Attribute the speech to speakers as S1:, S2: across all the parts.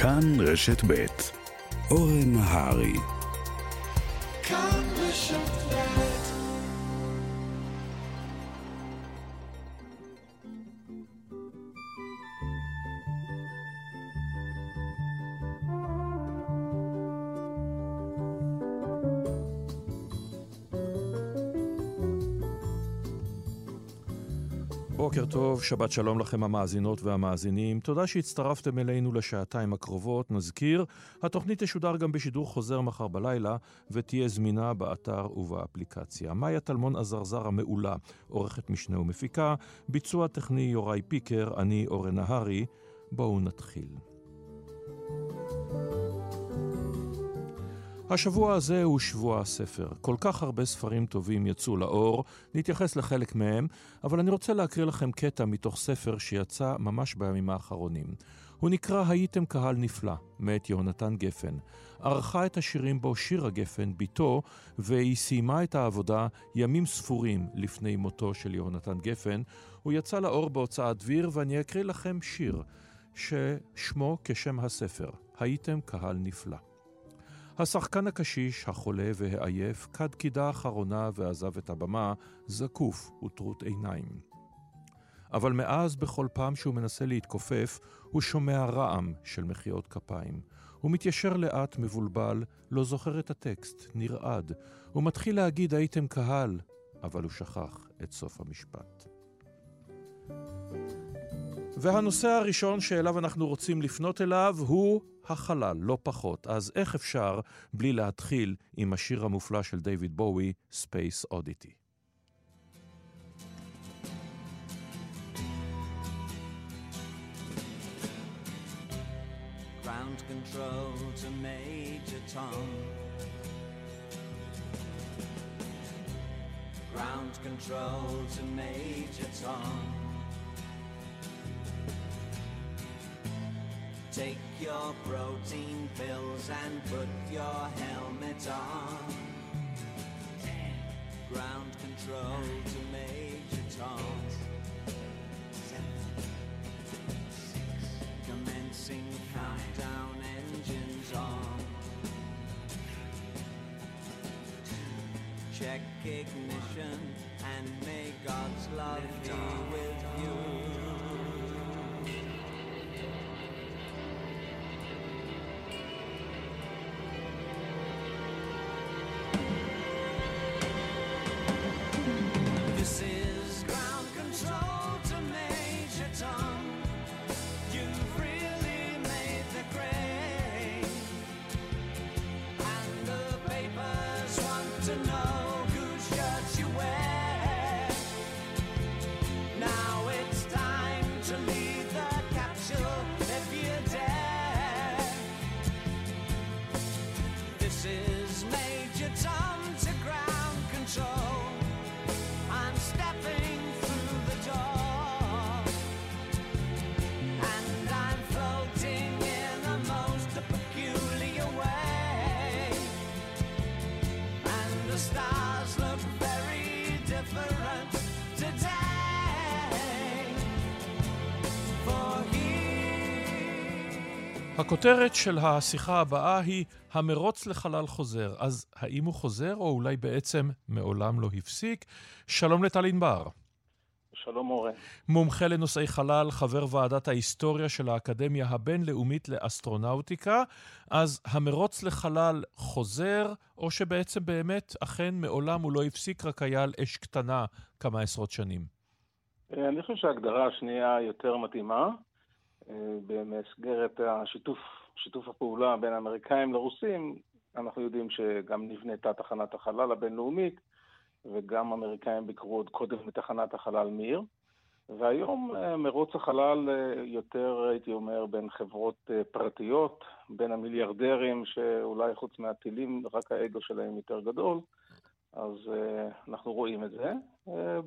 S1: כאן רשת ב' אורן נהרי
S2: כאן רשת
S3: שבת שלום לכם המאזינות והמאזינים. תודה שהצטרפתם אלינו לשעתיים הקרובות. נזכיר, התוכנית תשודר גם בשידור חוזר מחר בלילה, ותהיה זמינה באתר ובאפליקציה. מאיה טלמון עזרזר המעולה, עורכת משנה ומפיקה, ביצוע טכני יוראי פיקר, אני אורן נהרי. בואו נתחיל. השבוע הזה הוא שבוע הספר. כל כך הרבה ספרים טובים יצאו לאור, נתייחס לחלק מהם, אבל אני רוצה להקריא לכם קטע מתוך ספר שיצא ממש בימים האחרונים. הוא נקרא "הייתם קהל נפלא", מאת יהונתן גפן. ערכה את השירים בו שירה גפן, בתו, והיא סיימה את העבודה ימים ספורים לפני מותו של יהונתן גפן. הוא יצא לאור בהוצאת דביר, ואני אקריא לכם שיר ששמו כשם הספר, "הייתם קהל נפלא". השחקן הקשיש, החולה והעייף, כד קידה אחרונה ועזב את הבמה, זקוף וטרוט עיניים. אבל מאז, בכל פעם שהוא מנסה להתכופף, הוא שומע רעם של מחיאות כפיים. הוא מתיישר לאט, מבולבל, לא זוכר את הטקסט, נרעד. הוא מתחיל להגיד הייתם קהל, אבל הוא שכח את סוף המשפט. והנושא הראשון שאליו אנחנו רוצים לפנות אליו הוא החלל, לא פחות. אז איך אפשר בלי להתחיל עם השיר המופלא של דיוויד בואי, Space Oddity?
S4: Ground control to Major Tom. Ground control to Major Tom. Take your protein pills and put your helmet on. Ground control to Major Tom. Commencing countdown engines on. Check ignition and may God's love be with you.
S3: הכותרת של השיחה הבאה היא המרוץ לחלל חוזר. אז האם הוא חוזר, או אולי בעצם מעולם לא הפסיק? שלום לטל ענבר.
S5: שלום אורן.
S3: מומחה לנושאי חלל, חבר ועדת ההיסטוריה של האקדמיה הבינלאומית לאסטרונאוטיקה. אז המרוץ לחלל חוזר, או שבעצם באמת, אכן מעולם הוא לא הפסיק, רק היה על אש קטנה כמה עשרות שנים?
S5: אני חושב שההגדרה השנייה יותר מתאימה. במסגרת השיתוף, שיתוף הפעולה בין האמריקאים לרוסים, אנחנו יודעים שגם נבנתה תחנת החלל הבינלאומית, וגם האמריקאים ביקרו עוד קודם בתחנת החלל מיר. והיום אה, מרוץ החלל אה, יותר, הייתי אומר, בין חברות אה, פרטיות, בין המיליארדרים, שאולי חוץ מהטילים, רק האגו שלהם יותר גדול, אז אנחנו רואים את זה.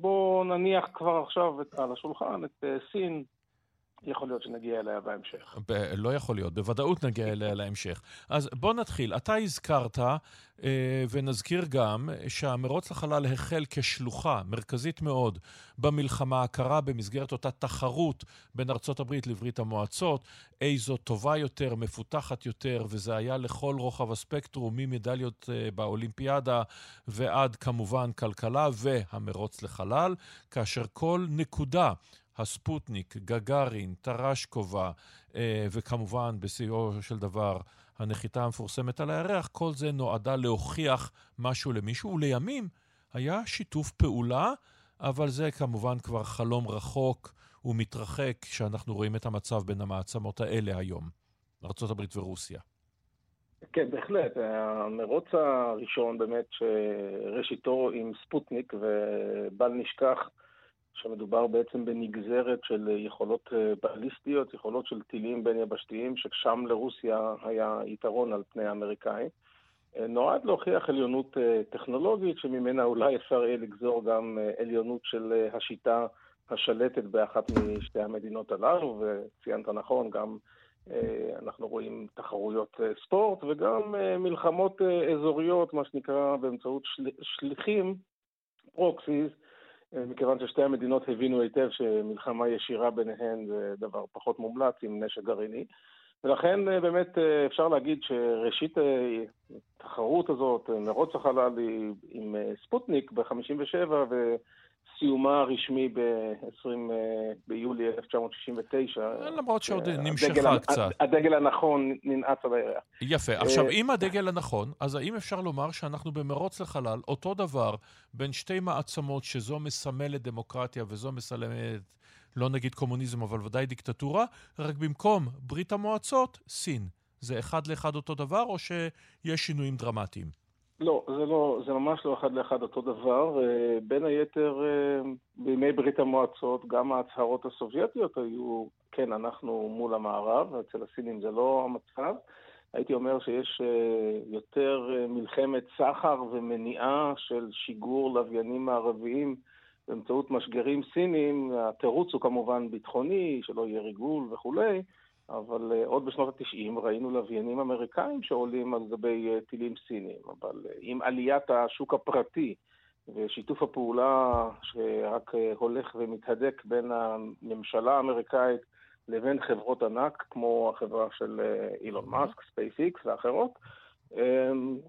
S5: בואו נניח כבר עכשיו על השולחן את סין, יכול להיות שנגיע אליה בהמשך.
S3: ב- לא יכול להיות, בוודאות נגיע אליה להמשך. אז בוא נתחיל. אתה הזכרת, אה, ונזכיר גם, שהמרוץ לחלל החל כשלוחה מרכזית מאוד במלחמה הקרה במסגרת אותה תחרות בין ארצות הברית לברית המועצות, איזו טובה יותר, מפותחת יותר, וזה היה לכל רוחב הספקטרום, ממדליות אה, באולימפיאדה ועד כמובן כלכלה והמרוץ לחלל, כאשר כל נקודה הספוטניק, גגארין, טרשקובה, אה, וכמובן, בשיאו של דבר, הנחיתה המפורסמת על הירח, כל זה נועדה להוכיח משהו למישהו, ולימים היה שיתוף פעולה, אבל זה כמובן כבר חלום רחוק ומתרחק כשאנחנו רואים את המצב בין המעצמות האלה היום, ארה"ב ורוסיה.
S5: כן, בהחלט. המרוץ הראשון באמת, שראשיתו עם ספוטניק, ובל נשכח שמדובר בעצם בנגזרת של יכולות אה, בליסטיות, יכולות של טילים בין יבשתיים, ששם לרוסיה היה יתרון על פני האמריקאים. אה, נועד להוכיח עליונות אה, טכנולוגית, שממנה אולי אפשר יהיה לגזור גם עליונות של השיטה השלטת באחת משתי המדינות הללו, וציינת נכון, גם אנחנו רואים תחרויות ספורט וגם מלחמות אזוריות, מה שנקרא באמצעות של... שליחים, proxies, אה, מכיוון ששתי המדינות הבינו היטב שמלחמה ישירה ביניהן זה דבר פחות מומלץ עם נשק גרעיני. ולכן אה, באמת אה, אפשר להגיד שראשית התחרות הזאת, מרוץ החלל עם ספוטניק ב-57' סיומה הרשמי ב-20 ביולי 1969.
S3: למרות שעוד נמשכה קצת.
S5: הדגל הנכון ננעץ על הירח.
S3: יפה. עכשיו, אם הדגל הנכון, אז האם אפשר לומר שאנחנו במרוץ לחלל, אותו דבר בין שתי מעצמות שזו מסמלת דמוקרטיה וזו מסמלת, לא נגיד קומוניזם, אבל ודאי דיקטטורה, רק במקום ברית המועצות, סין. זה אחד לאחד אותו דבר, או שיש שינויים דרמטיים?
S5: לא, זה לא, זה ממש לא אחד לאחד אותו דבר. אה, בין היתר, אה, בימי ברית המועצות, גם ההצהרות הסובייטיות היו, כן, אנחנו מול המערב, אצל הסינים זה לא המצב. הייתי אומר שיש אה, יותר מלחמת סחר ומניעה של שיגור לוויינים מערביים באמצעות משגרים סינים. התירוץ הוא כמובן ביטחוני, שלא יהיה ריגול וכולי. אבל אה, עוד בשנות ה-90 ראינו לוויינים אמריקאים שעולים על גבי אה, טילים סינים, אבל אה, עם עליית השוק הפרטי ושיתוף הפעולה שרק אה, הולך ומתהדק בין הממשלה האמריקאית לבין חברות ענק, כמו החברה של אילון מאסק, ספייס-איקס ואחרות,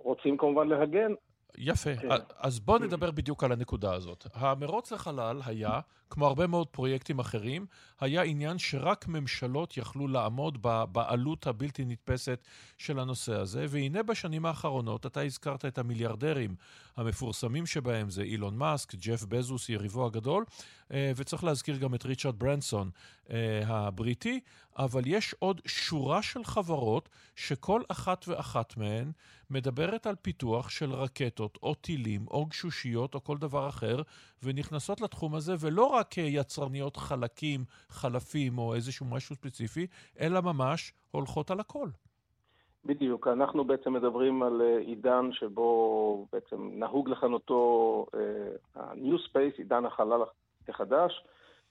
S5: רוצים כמובן להגן
S3: יפה. כן. אז בואו נדבר בדיוק על הנקודה הזאת. המרוץ לחלל היה, כמו הרבה מאוד פרויקטים אחרים, היה עניין שרק ממשלות יכלו לעמוד בעלות הבלתי נתפסת של הנושא הזה, והנה בשנים האחרונות, אתה הזכרת את המיליארדרים המפורסמים שבהם, זה אילון מאסק, ג'ף בזוס, יריבו הגדול, אה, וצריך להזכיר גם את ריצ'רד ברנסון אה, הבריטי, אבל יש עוד שורה של חברות שכל אחת ואחת מהן מדברת על פיתוח של רקטות או טילים או גשושיות או כל דבר אחר, ונכנסות לתחום הזה, ולא רק כיצרניות חלקים, חלפים או איזשהו משהו ספציפי, אלא ממש הולכות על הכל.
S5: בדיוק, אנחנו בעצם מדברים על אה, עידן שבו בעצם נהוג לכנותו ה-New Space, עידן החלל החדש,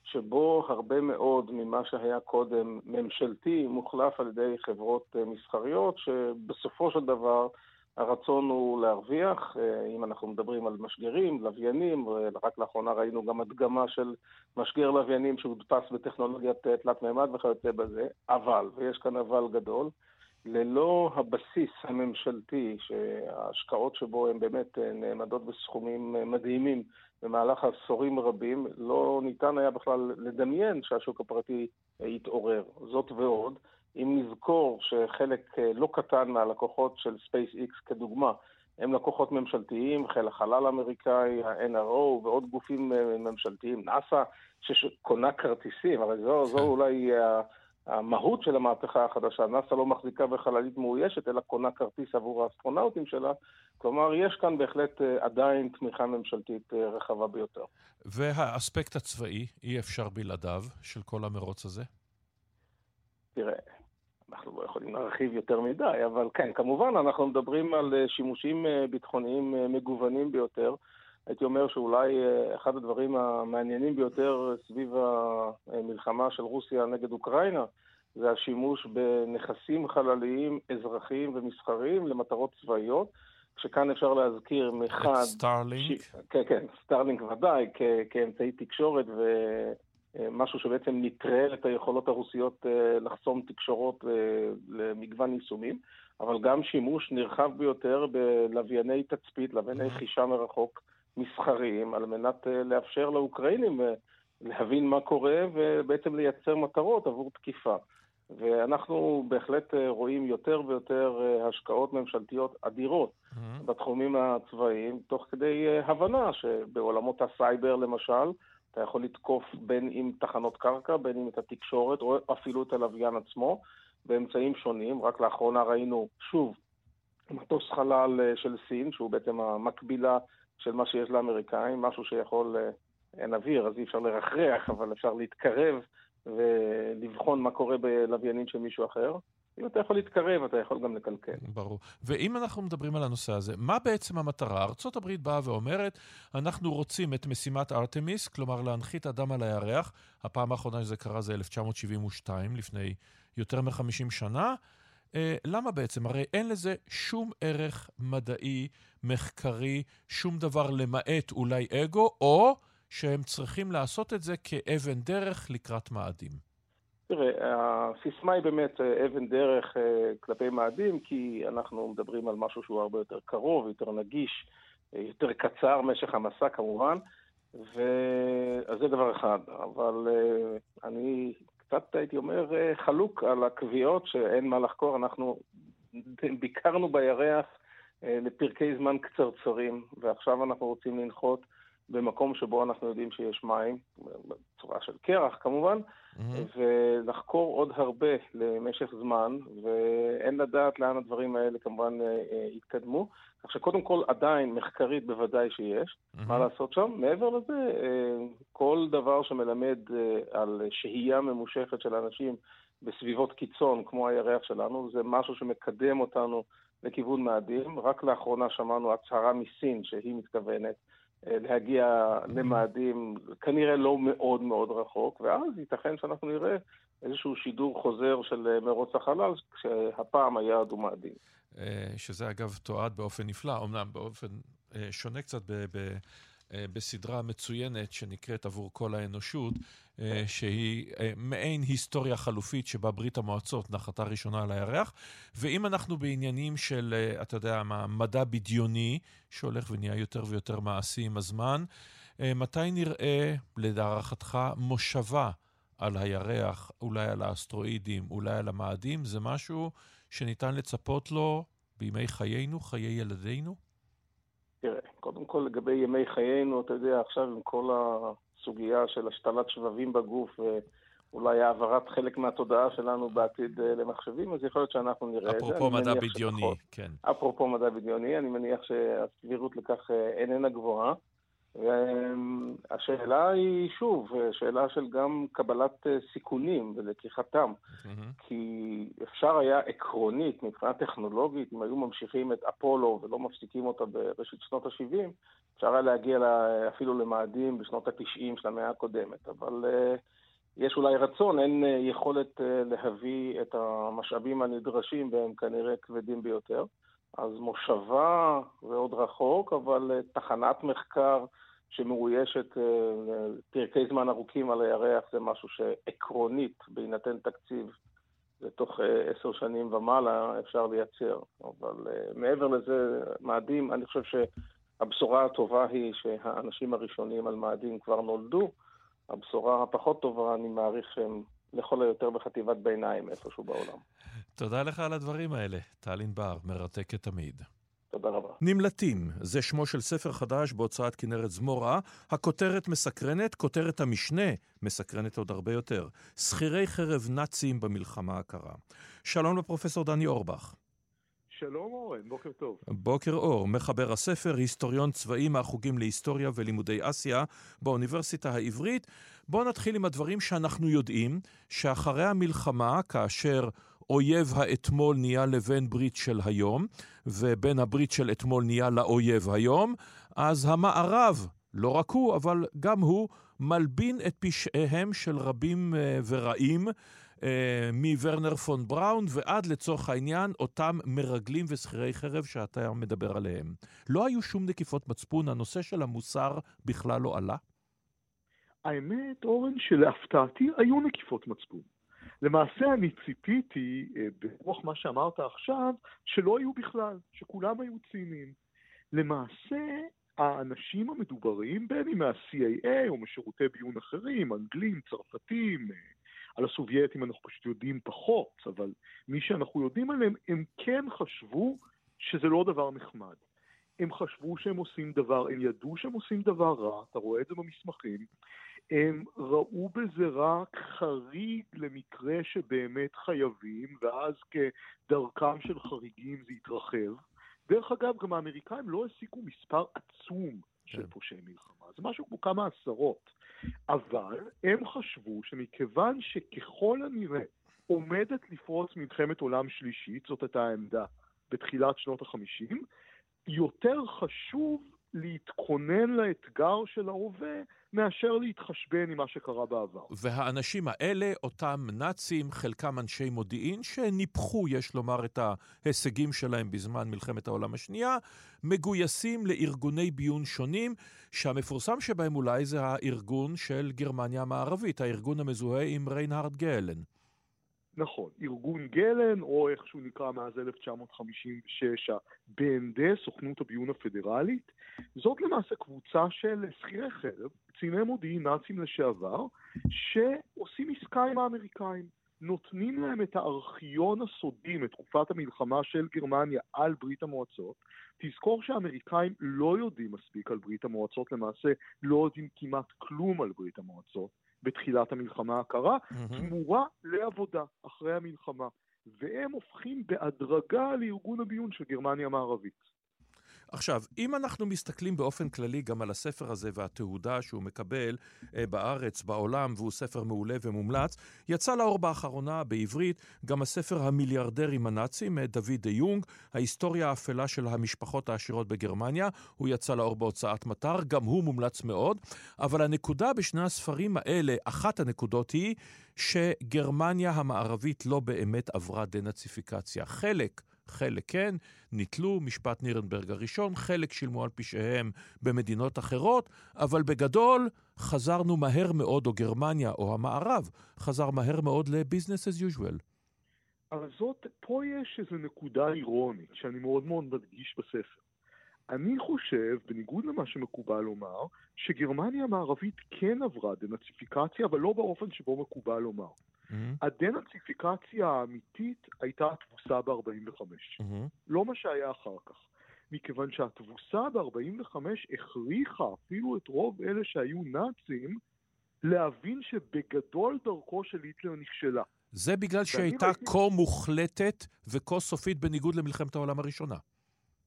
S5: שבו הרבה מאוד ממה שהיה קודם ממשלתי מוחלף על ידי חברות אה, מסחריות, שבסופו של דבר הרצון הוא להרוויח. אה, אם אנחנו מדברים על משגרים, לוויינים, רק לאחרונה ראינו גם הדגמה של משגר לוויינים שהודפס בטכנולוגיית אה, תלת מימד וכיוצא בזה, אבל, ויש כאן אבל גדול, ללא הבסיס הממשלתי, שההשקעות שבו הן באמת נעמדות בסכומים מדהימים במהלך עשורים רבים, לא ניתן היה בכלל לדמיין שהשוק הפרטי יתעורר. זאת ועוד, אם נזכור שחלק אה, לא קטן מהלקוחות של SpaceX כדוגמה, הם לקוחות ממשלתיים, חיל החלל האמריקאי, ה-NRO ועוד גופים אה, ממשלתיים, נאס"א, שקונה כרטיסים, הרי זו, זו כן. אולי המהות של המהפכה החדשה. נאס"א לא מחזיקה בחללית מאוישת, אלא קונה כרטיס עבור האסטרונאוטים שלה. כלומר, יש כאן בהחלט אה, עדיין תמיכה ממשלתית רחבה ביותר.
S3: והאספקט הצבאי, אי אפשר בלעדיו, של כל המרוץ הזה?
S5: תראה, אנחנו לא יכולים להרחיב יותר מדי, אבל כן, כמובן אנחנו מדברים על אה, שימושים אה, ביטחוניים אה, מגוונים ביותר. הייתי אומר שאולי אחד הדברים המעניינים ביותר סביב המלחמה של רוסיה נגד אוקראינה זה השימוש בנכסים חלליים אזרחיים ומסחריים למטרות צבאיות, שכאן אפשר להזכיר מחד...
S3: את סטארלינק? ש...
S5: כן, כן, סטארלינק ודאי, כ... כאמצעי תקשורת ומשהו שבעצם נטרל את היכולות הרוסיות אה, לחסום תקשורות אה, למגוון יישומים, אבל גם שימוש נרחב ביותר בלווייני תצפית, לווייני. חישה מרחוק מסחריים, על מנת אה, לאפשר לאוקראינים להבין מה קורה ובעצם לייצר מטרות עבור תקיפה. ואנחנו בהחלט רואים יותר ויותר השקעות ממשלתיות אדירות mm-hmm. בתחומים הצבאיים, תוך כדי הבנה שבעולמות הסייבר למשל, אתה יכול לתקוף בין אם תחנות קרקע, בין אם את התקשורת, או אפילו את הלוויין עצמו, באמצעים שונים. רק לאחרונה ראינו, שוב, מטוס חלל של סין, שהוא בעצם המקבילה של מה שיש לאמריקאים, משהו שיכול, אין אוויר, אז אי אפשר לרחרח, אבל אפשר להתקרב ולבחון מה קורה בלוויינים של מישהו אחר. אם אתה יכול להתקרב, אתה יכול גם לקלקל.
S3: ברור. ואם אנחנו מדברים על הנושא הזה, מה בעצם המטרה? ארה"ב באה ואומרת, אנחנו רוצים את משימת ארתמיס, כלומר להנחית אדם על הירח. הפעם האחרונה שזה קרה זה 1972, לפני יותר מ-50 שנה. אה, למה בעצם? הרי אין לזה שום ערך מדעי, מחקרי, שום דבר למעט אולי אגו, או... שהם צריכים לעשות את זה כאבן דרך לקראת מאדים?
S5: תראה, הסיסמה היא באמת אה, אבן דרך אה, כלפי מאדים, כי אנחנו מדברים על משהו שהוא הרבה יותר קרוב, יותר נגיש, אה, יותר קצר, משך המסע כמובן, ו... אז זה דבר אחד. אבל אני קצת הייתי אומר חלוק על הקביעות שאין מה לחקור. אנחנו ביקרנו בירח לפרקי זמן קצרצרים, ועכשיו אנחנו רוצים לנחות במקום שבו אנחנו יודעים שיש מים, בצורה של קרח כמובן, mm-hmm. ולחקור עוד הרבה למשך זמן, ואין לדעת לאן הדברים האלה כמובן אה, אה, יתקדמו. כך שקודם כל עדיין מחקרית בוודאי שיש, mm-hmm. מה לעשות שם. מעבר לזה, אה, כל דבר שמלמד על שהייה ממושכת של אנשים בסביבות קיצון, כמו הירח שלנו, זה משהו שמקדם אותנו לכיוון מאדים. רק לאחרונה שמענו הצהרה מסין שהיא מתכוונת להגיע למאדים כנראה לא מאוד מאוד רחוק, ואז ייתכן שאנחנו נראה איזשהו שידור חוזר של אה, מרוץ החלל, כשהפעם היעד הוא מאדים.
S3: אה, שזה אגב תועד באופן נפלא, אמנם באופן שונה קצת. ב... אה, בסדרה מצוינת שנקראת עבור כל האנושות, אה, שהיא אה, מעין היסטוריה חלופית שבה ברית המועצות נחתה ראשונה על הירח. ואם אנחנו בעניינים של, אתה יודע, מדע בדיוני, שהולך ונהיה יותר ויותר מעשי עם הזמן, מתי נראה, לדערכתך, מושבה על הירח, אולי על האסטרואידים, אולי על המאדים? זה משהו שניתן לצפות לו בימי חיינו, חיי ילדינו?
S5: תראה, קודם כל לגבי ימי חיינו, אתה יודע, עכשיו עם כל הסוגיה של השתלת שבבים בגוף ואולי העברת חלק מהתודעה שלנו בעתיד אה, למחשבים, אז יכול להיות שאנחנו נראה
S3: את זה. אפרופו מדע בדיוני, שפחות. כן.
S5: אפרופו מדע בדיוני, אני מניח שהסבירות לכך אה, איננה גבוהה. והשאלה היא, שוב, שאלה של גם קבלת אה, סיכונים ולקיחתם. Mm-hmm. כי אפשר היה עקרונית, מבחינה טכנולוגית, אם היו ממשיכים את אפולו ולא מפסיקים אותה בראשית שנות ה-70, אפשר היה להגיע לה, אפילו למאדים בשנות ה-90 של המאה הקודמת. אבל uh, יש אולי רצון, אין uh, יכולת להביא את המשאבים הנדרשים, והם כנראה כבדים ביותר. אז מושבה זה עוד רחוק, אבל uh, תחנת מחקר שמאוישת uh, פרקי זמן ארוכים על הירח זה משהו שעקרונית, בהינתן תקציב, לתוך uh, עשר שנים ומעלה אפשר לייצר. אבל מעבר לזה, מאדים, אני חושב שהבשורה הטובה היא שהאנשים הראשונים על מאדים כבר נולדו. הבשורה הפחות טובה, אני מעריך שהם לכל היותר בחטיבת ביניים איפשהו בעולם.
S3: תודה לך על הדברים האלה, טל ענבר, מרתקת תמיד.
S5: תודה רבה.
S3: נמלטים, זה שמו של ספר חדש בהוצאת כנרת זמורה. הכותרת מסקרנת, כותרת המשנה מסקרנת עוד הרבה יותר. שכירי חרב נאצים במלחמה הקרה. שלום לפרופסור דני אורבך.
S6: שלום אורן, בוקר טוב.
S3: בוקר אור, מחבר הספר, היסטוריון צבאי מהחוגים להיסטוריה ולימודי אסיה באוניברסיטה העברית. בואו נתחיל עם הדברים שאנחנו יודעים, שאחרי המלחמה, כאשר אויב האתמול נהיה לבן ברית של היום, ובן הברית של אתמול נהיה לאויב היום, אז המערב, לא רק הוא, אבל גם הוא, מלבין את פשעיהם של רבים אה, ורעים, מוורנר פון בראון ועד לצורך העניין אותם מרגלים ושכירי חרב שאתה מדבר עליהם. לא היו שום נקיפות מצפון, הנושא של המוסר בכלל לא עלה?
S6: האמת, אורן, שלהפתעתי היו נקיפות מצפון. למעשה אני ציפיתי, אה, ברוח מה שאמרת עכשיו, שלא היו בכלל, שכולם היו ציניים. למעשה, האנשים המדוברים, בין אם מה-CIA או משירותי ביון אחרים, אנגלים, צרפתים, אה, על הסובייטים אנחנו פשוט יודעים פחות, אבל מי שאנחנו יודעים עליהם, הם כן חשבו שזה לא דבר נחמד. הם חשבו שהם עושים דבר, הם ידעו שהם עושים דבר רע, אתה רואה את זה במסמכים, הם ראו בזה רק חריג למקרה שבאמת חייבים, ואז כדרכם של חריגים זה יתרחב. דרך אגב, גם האמריקאים לא העסיקו מספר עצום של כן. פושעי מלחמה, זה משהו כמו כמה עשרות. אבל הם חשבו שמכיוון שככל הנראה עומדת לפרוץ מלחמת עולם שלישית, זאת הייתה העמדה בתחילת שנות החמישים, יותר חשוב להתכונן לאתגר של ההווה מאשר להתחשבן עם מה שקרה בעבר.
S3: והאנשים האלה, אותם נאצים, חלקם אנשי מודיעין, שניפחו, יש לומר, את ההישגים שלהם בזמן מלחמת העולם השנייה, מגויסים לארגוני ביון שונים, שהמפורסם שבהם אולי זה הארגון של גרמניה המערבית, הארגון המזוהה עם ריינהרד גלן.
S6: נכון, ארגון גלן, או איך שהוא נקרא מאז 1956, ה-BND, סוכנות הביון הפדרלית, זאת למעשה קבוצה של שכירי חרב, קציני מודיעין נאצים לשעבר, שעושים עסקה עם האמריקאים. נותנים להם את הארכיון הסודי מתקופת המלחמה של גרמניה על ברית המועצות. תזכור שהאמריקאים לא יודעים מספיק על ברית המועצות, למעשה לא יודעים כמעט כלום על ברית המועצות. בתחילת המלחמה הקרה, mm-hmm. תמורה לעבודה אחרי המלחמה. והם הופכים בהדרגה לארגון הביון של גרמניה המערבית.
S3: עכשיו, אם אנחנו מסתכלים באופן כללי גם על הספר הזה והתהודה שהוא מקבל אה, בארץ, בעולם, והוא ספר מעולה ומומלץ, יצא לאור באחרונה בעברית גם הספר המיליארדרים הנאצים, מאת דוד דה יונג, ההיסטוריה האפלה של המשפחות העשירות בגרמניה. הוא יצא לאור בהוצאת מטר, גם הוא מומלץ מאוד. אבל הנקודה בשני הספרים האלה, אחת הנקודות היא שגרמניה המערבית לא באמת עברה דנאציפיקציה. חלק חלק כן, ניטלו משפט נירנברג הראשון, חלק שילמו על פשעיהם במדינות אחרות, אבל בגדול חזרנו מהר מאוד, או גרמניה או המערב, חזר מהר מאוד ל-business as usual.
S6: אבל זאת, פה יש איזו נקודה אירונית שאני מאוד מאוד מדגיש בספר. אני חושב, בניגוד למה שמקובל לומר, שגרמניה המערבית כן עברה דנאציפיקציה, אבל לא באופן שבו מקובל לומר. Mm-hmm. הדנאציפיקציה האמיתית הייתה התבוסה ב-45. Mm-hmm. לא מה שהיה אחר כך. מכיוון שהתבוסה ב-45 הכריחה אפילו את רוב אלה שהיו נאצים להבין שבגדול דרכו של היטלר נכשלה.
S3: זה בגלל שהייתה הייתי... כה מוחלטת וכה סופית בניגוד למלחמת העולם הראשונה.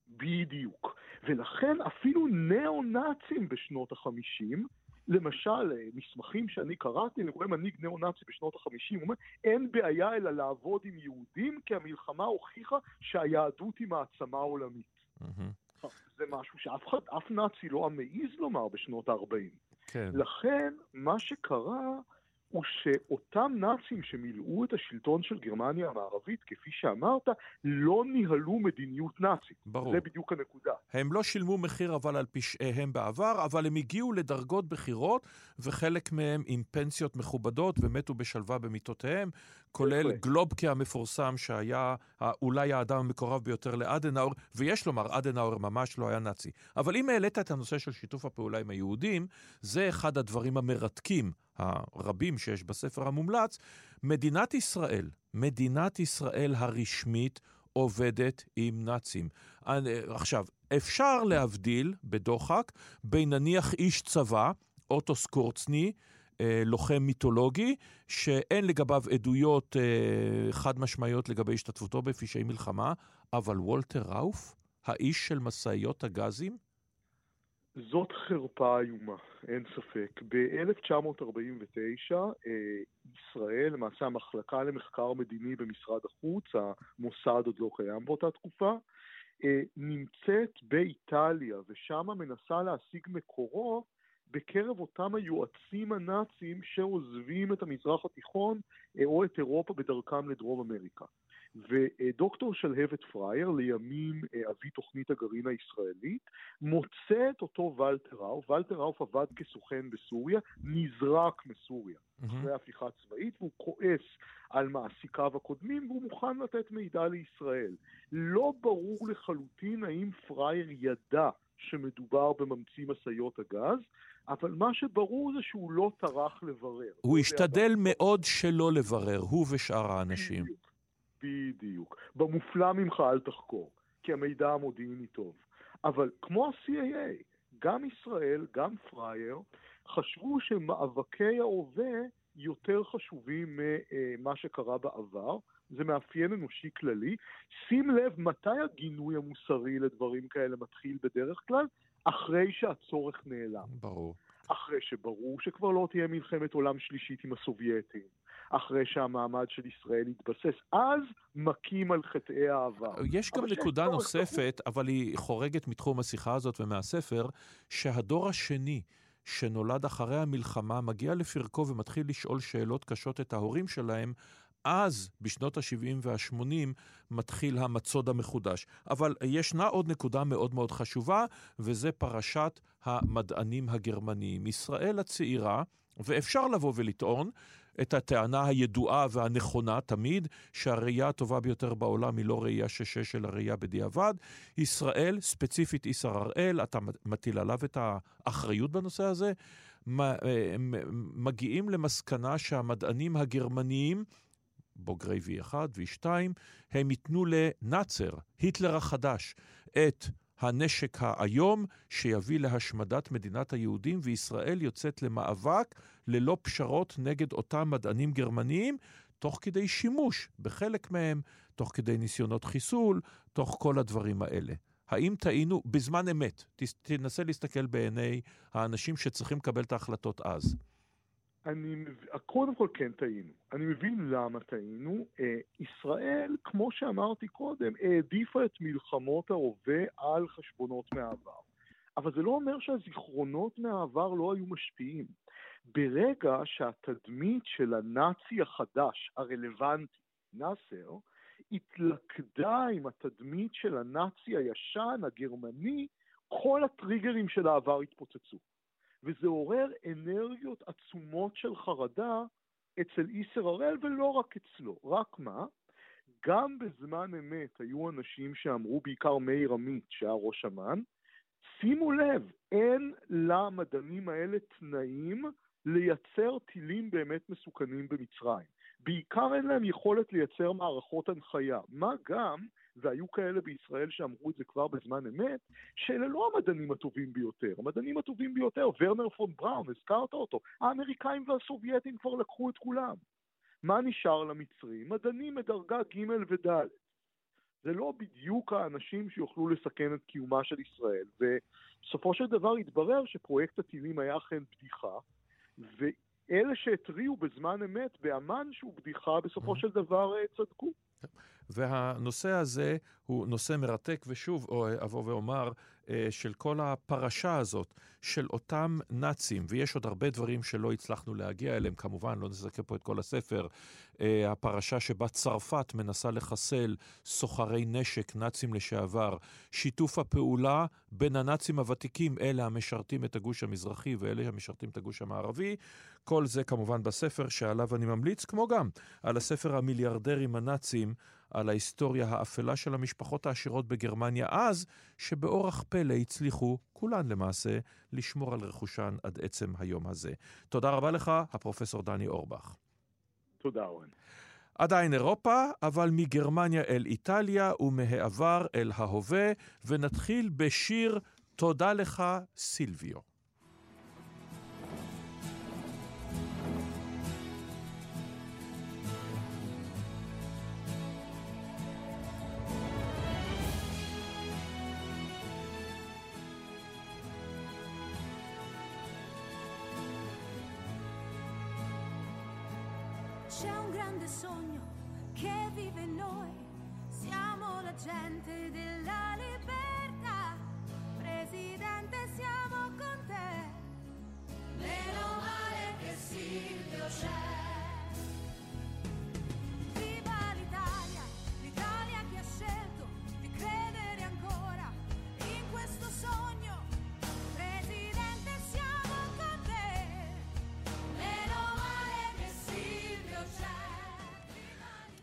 S6: בדיוק. ולכן אפילו ניאו-נאצים בשנות החמישים למשל, אה, מסמכים שאני קראתי, אני רואה מנהיג ניאו-נאצי בשנות ה-50, הוא אומר, אין בעיה אלא לעבוד עם יהודים, כי המלחמה הוכיחה שהיהדות היא מעצמה עולמית. Mm-hmm. זה משהו שאף אחד, אף נאצי לא המעז לומר בשנות ה-40. כן. לכן, מה שקרה הוא שאותם נאצים שמילאו את השלטון של גרמניה המערבית, כפי שאמרת, לא ניהלו מדיניות נאצית. ברור. זה בדיוק הנקודה.
S3: הם לא שילמו מחיר אבל על פשעיהם בעבר, אבל הם הגיעו לדרגות בכירות, וחלק מהם עם פנסיות מכובדות ומתו בשלווה במיטותיהם, כולל גלובקה המפורסם שהיה אולי האדם המקורב ביותר לאדנאור, ויש לומר, אדנאור ממש לא היה נאצי. אבל אם העלית את הנושא של שיתוף הפעולה עם היהודים, זה אחד הדברים המרתקים הרבים שיש בספר המומלץ, מדינת ישראל, מדינת ישראל הרשמית, עובדת עם נאצים. עכשיו, אפשר להבדיל בדוחק בין נניח איש צבא, אוטו סקורצני, אה, לוחם מיתולוגי, שאין לגביו עדויות אה, חד משמעיות לגבי השתתפותו בפשעי מלחמה, אבל וולטר ראוף, האיש של משאיות הגזים,
S6: זאת חרפה איומה, אין ספק. ב-1949 אה, ישראל, למעשה המחלקה למחקר מדיני במשרד החוץ, המוסד עוד לא קיים באותה תקופה, אה, נמצאת באיטליה, ושם מנסה להשיג מקורות בקרב אותם היועצים הנאצים שעוזבים את המזרח התיכון אה, או את אירופה בדרכם לדרום אמריקה. ודוקטור שלהבת פרייר, לימים אה, אבי תוכנית הגרעין הישראלית, מוצא את אותו ולטר ראוף, ולטר ראוף עבד כסוכן בסוריה, נזרק מסוריה mm-hmm. אחרי הפיכה צבאית, והוא כועס על מעסיקיו הקודמים, והוא מוכן לתת מידע לישראל. לא ברור לחלוטין האם פרייר ידע שמדובר בממציא משאיות הגז, אבל מה שברור זה שהוא לא טרח לברר.
S3: הוא השתדל מאוד שלא לברר, הוא ושאר האנשים.
S6: בדיוק. בדיוק. במופלא ממך אל תחקור, כי המידע המודיעיני טוב. אבל כמו ה-CAA, גם ישראל, גם פרייר, חשבו שמאבקי ההווה יותר חשובים ממה שקרה בעבר. זה מאפיין אנושי כללי. שים לב מתי הגינוי המוסרי לדברים כאלה מתחיל בדרך כלל? אחרי שהצורך נעלם.
S3: ברור.
S6: אחרי שברור שכבר לא תהיה מלחמת עולם שלישית עם הסובייטים. אחרי שהמעמד של ישראל יתבסס. אז מכים על חטאי העבר.
S3: יש גם נקודה נוספת, כפור. אבל היא חורגת מתחום השיחה הזאת ומהספר, שהדור השני... שנולד אחרי המלחמה, מגיע לפרקו ומתחיל לשאול שאלות קשות את ההורים שלהם, אז, בשנות ה-70 וה-80, מתחיל המצוד המחודש. אבל ישנה עוד נקודה מאוד מאוד חשובה, וזה פרשת המדענים הגרמניים. ישראל הצעירה, ואפשר לבוא ולטעון את הטענה הידועה והנכונה תמיד, שהראייה הטובה ביותר בעולם היא לא ראייה שש, אלא ראייה בדיעבד. ישראל, ספציפית איסר הראל, אתה מטיל עליו את האחריות בנושא הזה, אה, מגיעים למסקנה שהמדענים הגרמניים, בוגרי V1, V2, הם ייתנו לנאצר, היטלר החדש, את הנשק האיום שיביא להשמדת מדינת היהודים, וישראל יוצאת למאבק ללא פשרות נגד אותם מדענים גרמניים, תוך כדי שימוש בחלק מהם, תוך כדי ניסיונות חיסול, תוך כל הדברים האלה. האם טעינו בזמן אמת? תנסה להסתכל בעיני האנשים שצריכים לקבל את ההחלטות אז.
S6: אני, קודם כל כן טעינו. אני מבין למה טעינו. אה, ישראל, כמו שאמרתי קודם, העדיפה את מלחמות ההווה על חשבונות מהעבר. אבל זה לא אומר שהזיכרונות מהעבר לא היו משפיעים. ברגע שהתדמית של הנאצי החדש, הרלוונטי, נאסר, התלכדה עם התדמית של הנאצי הישן, הגרמני, כל הטריגרים של העבר התפוצצו. וזה עורר אנרגיות עצומות של חרדה אצל איסר הראל, ולא רק אצלו. רק מה? גם בזמן אמת היו אנשים שאמרו, בעיקר מאיר עמית, שהיה ראש אמ"ן, שימו לב, אין למדענים האלה תנאים לייצר טילים באמת מסוכנים במצרים. בעיקר אין להם יכולת לייצר מערכות הנחיה. מה גם, והיו כאלה בישראל שאמרו את זה כבר בזמן אמת, שאלה לא המדענים הטובים ביותר. המדענים הטובים ביותר, ורנר פון בראון, הזכרת אותו, האמריקאים והסובייטים כבר לקחו את כולם. מה נשאר למצרים? מדענים מדרגה ג' וד'. זה לא בדיוק האנשים שיוכלו לסכן את קיומה של ישראל. ובסופו של דבר התברר שפרויקט הטילים היה אכן בדיחה, ואלה שהתריעו בזמן אמת באמ"ן שהוא בדיחה, בסופו של דבר אה, צדקו.
S3: והנושא הזה הוא נושא מרתק, ושוב אבוא ואומר, אה, של כל הפרשה הזאת, של אותם נאצים, ויש עוד הרבה דברים שלא הצלחנו להגיע אליהם, כמובן, לא נזכה פה את כל הספר, אה, הפרשה שבה צרפת מנסה לחסל סוחרי נשק, נאצים לשעבר, שיתוף הפעולה בין הנאצים הוותיקים, אלה המשרתים את הגוש המזרחי ואלה המשרתים את הגוש המערבי, כל זה כמובן בספר שעליו אני ממליץ, כמו גם על הספר המיליארדרים הנאצים, על ההיסטוריה האפלה של המשפחות העשירות בגרמניה אז, שבאורח פלא הצליחו, כולן למעשה, לשמור על רכושן עד עצם היום הזה. תודה רבה לך, הפרופסור דני אורבך.
S6: תודה, אורן.
S3: עדיין אירופה, אבל מגרמניה אל איטליה ומהעבר אל ההווה, ונתחיל בשיר "תודה לך, סילביו".
S7: C'è un grande sogno che vive in noi. Siamo la gente della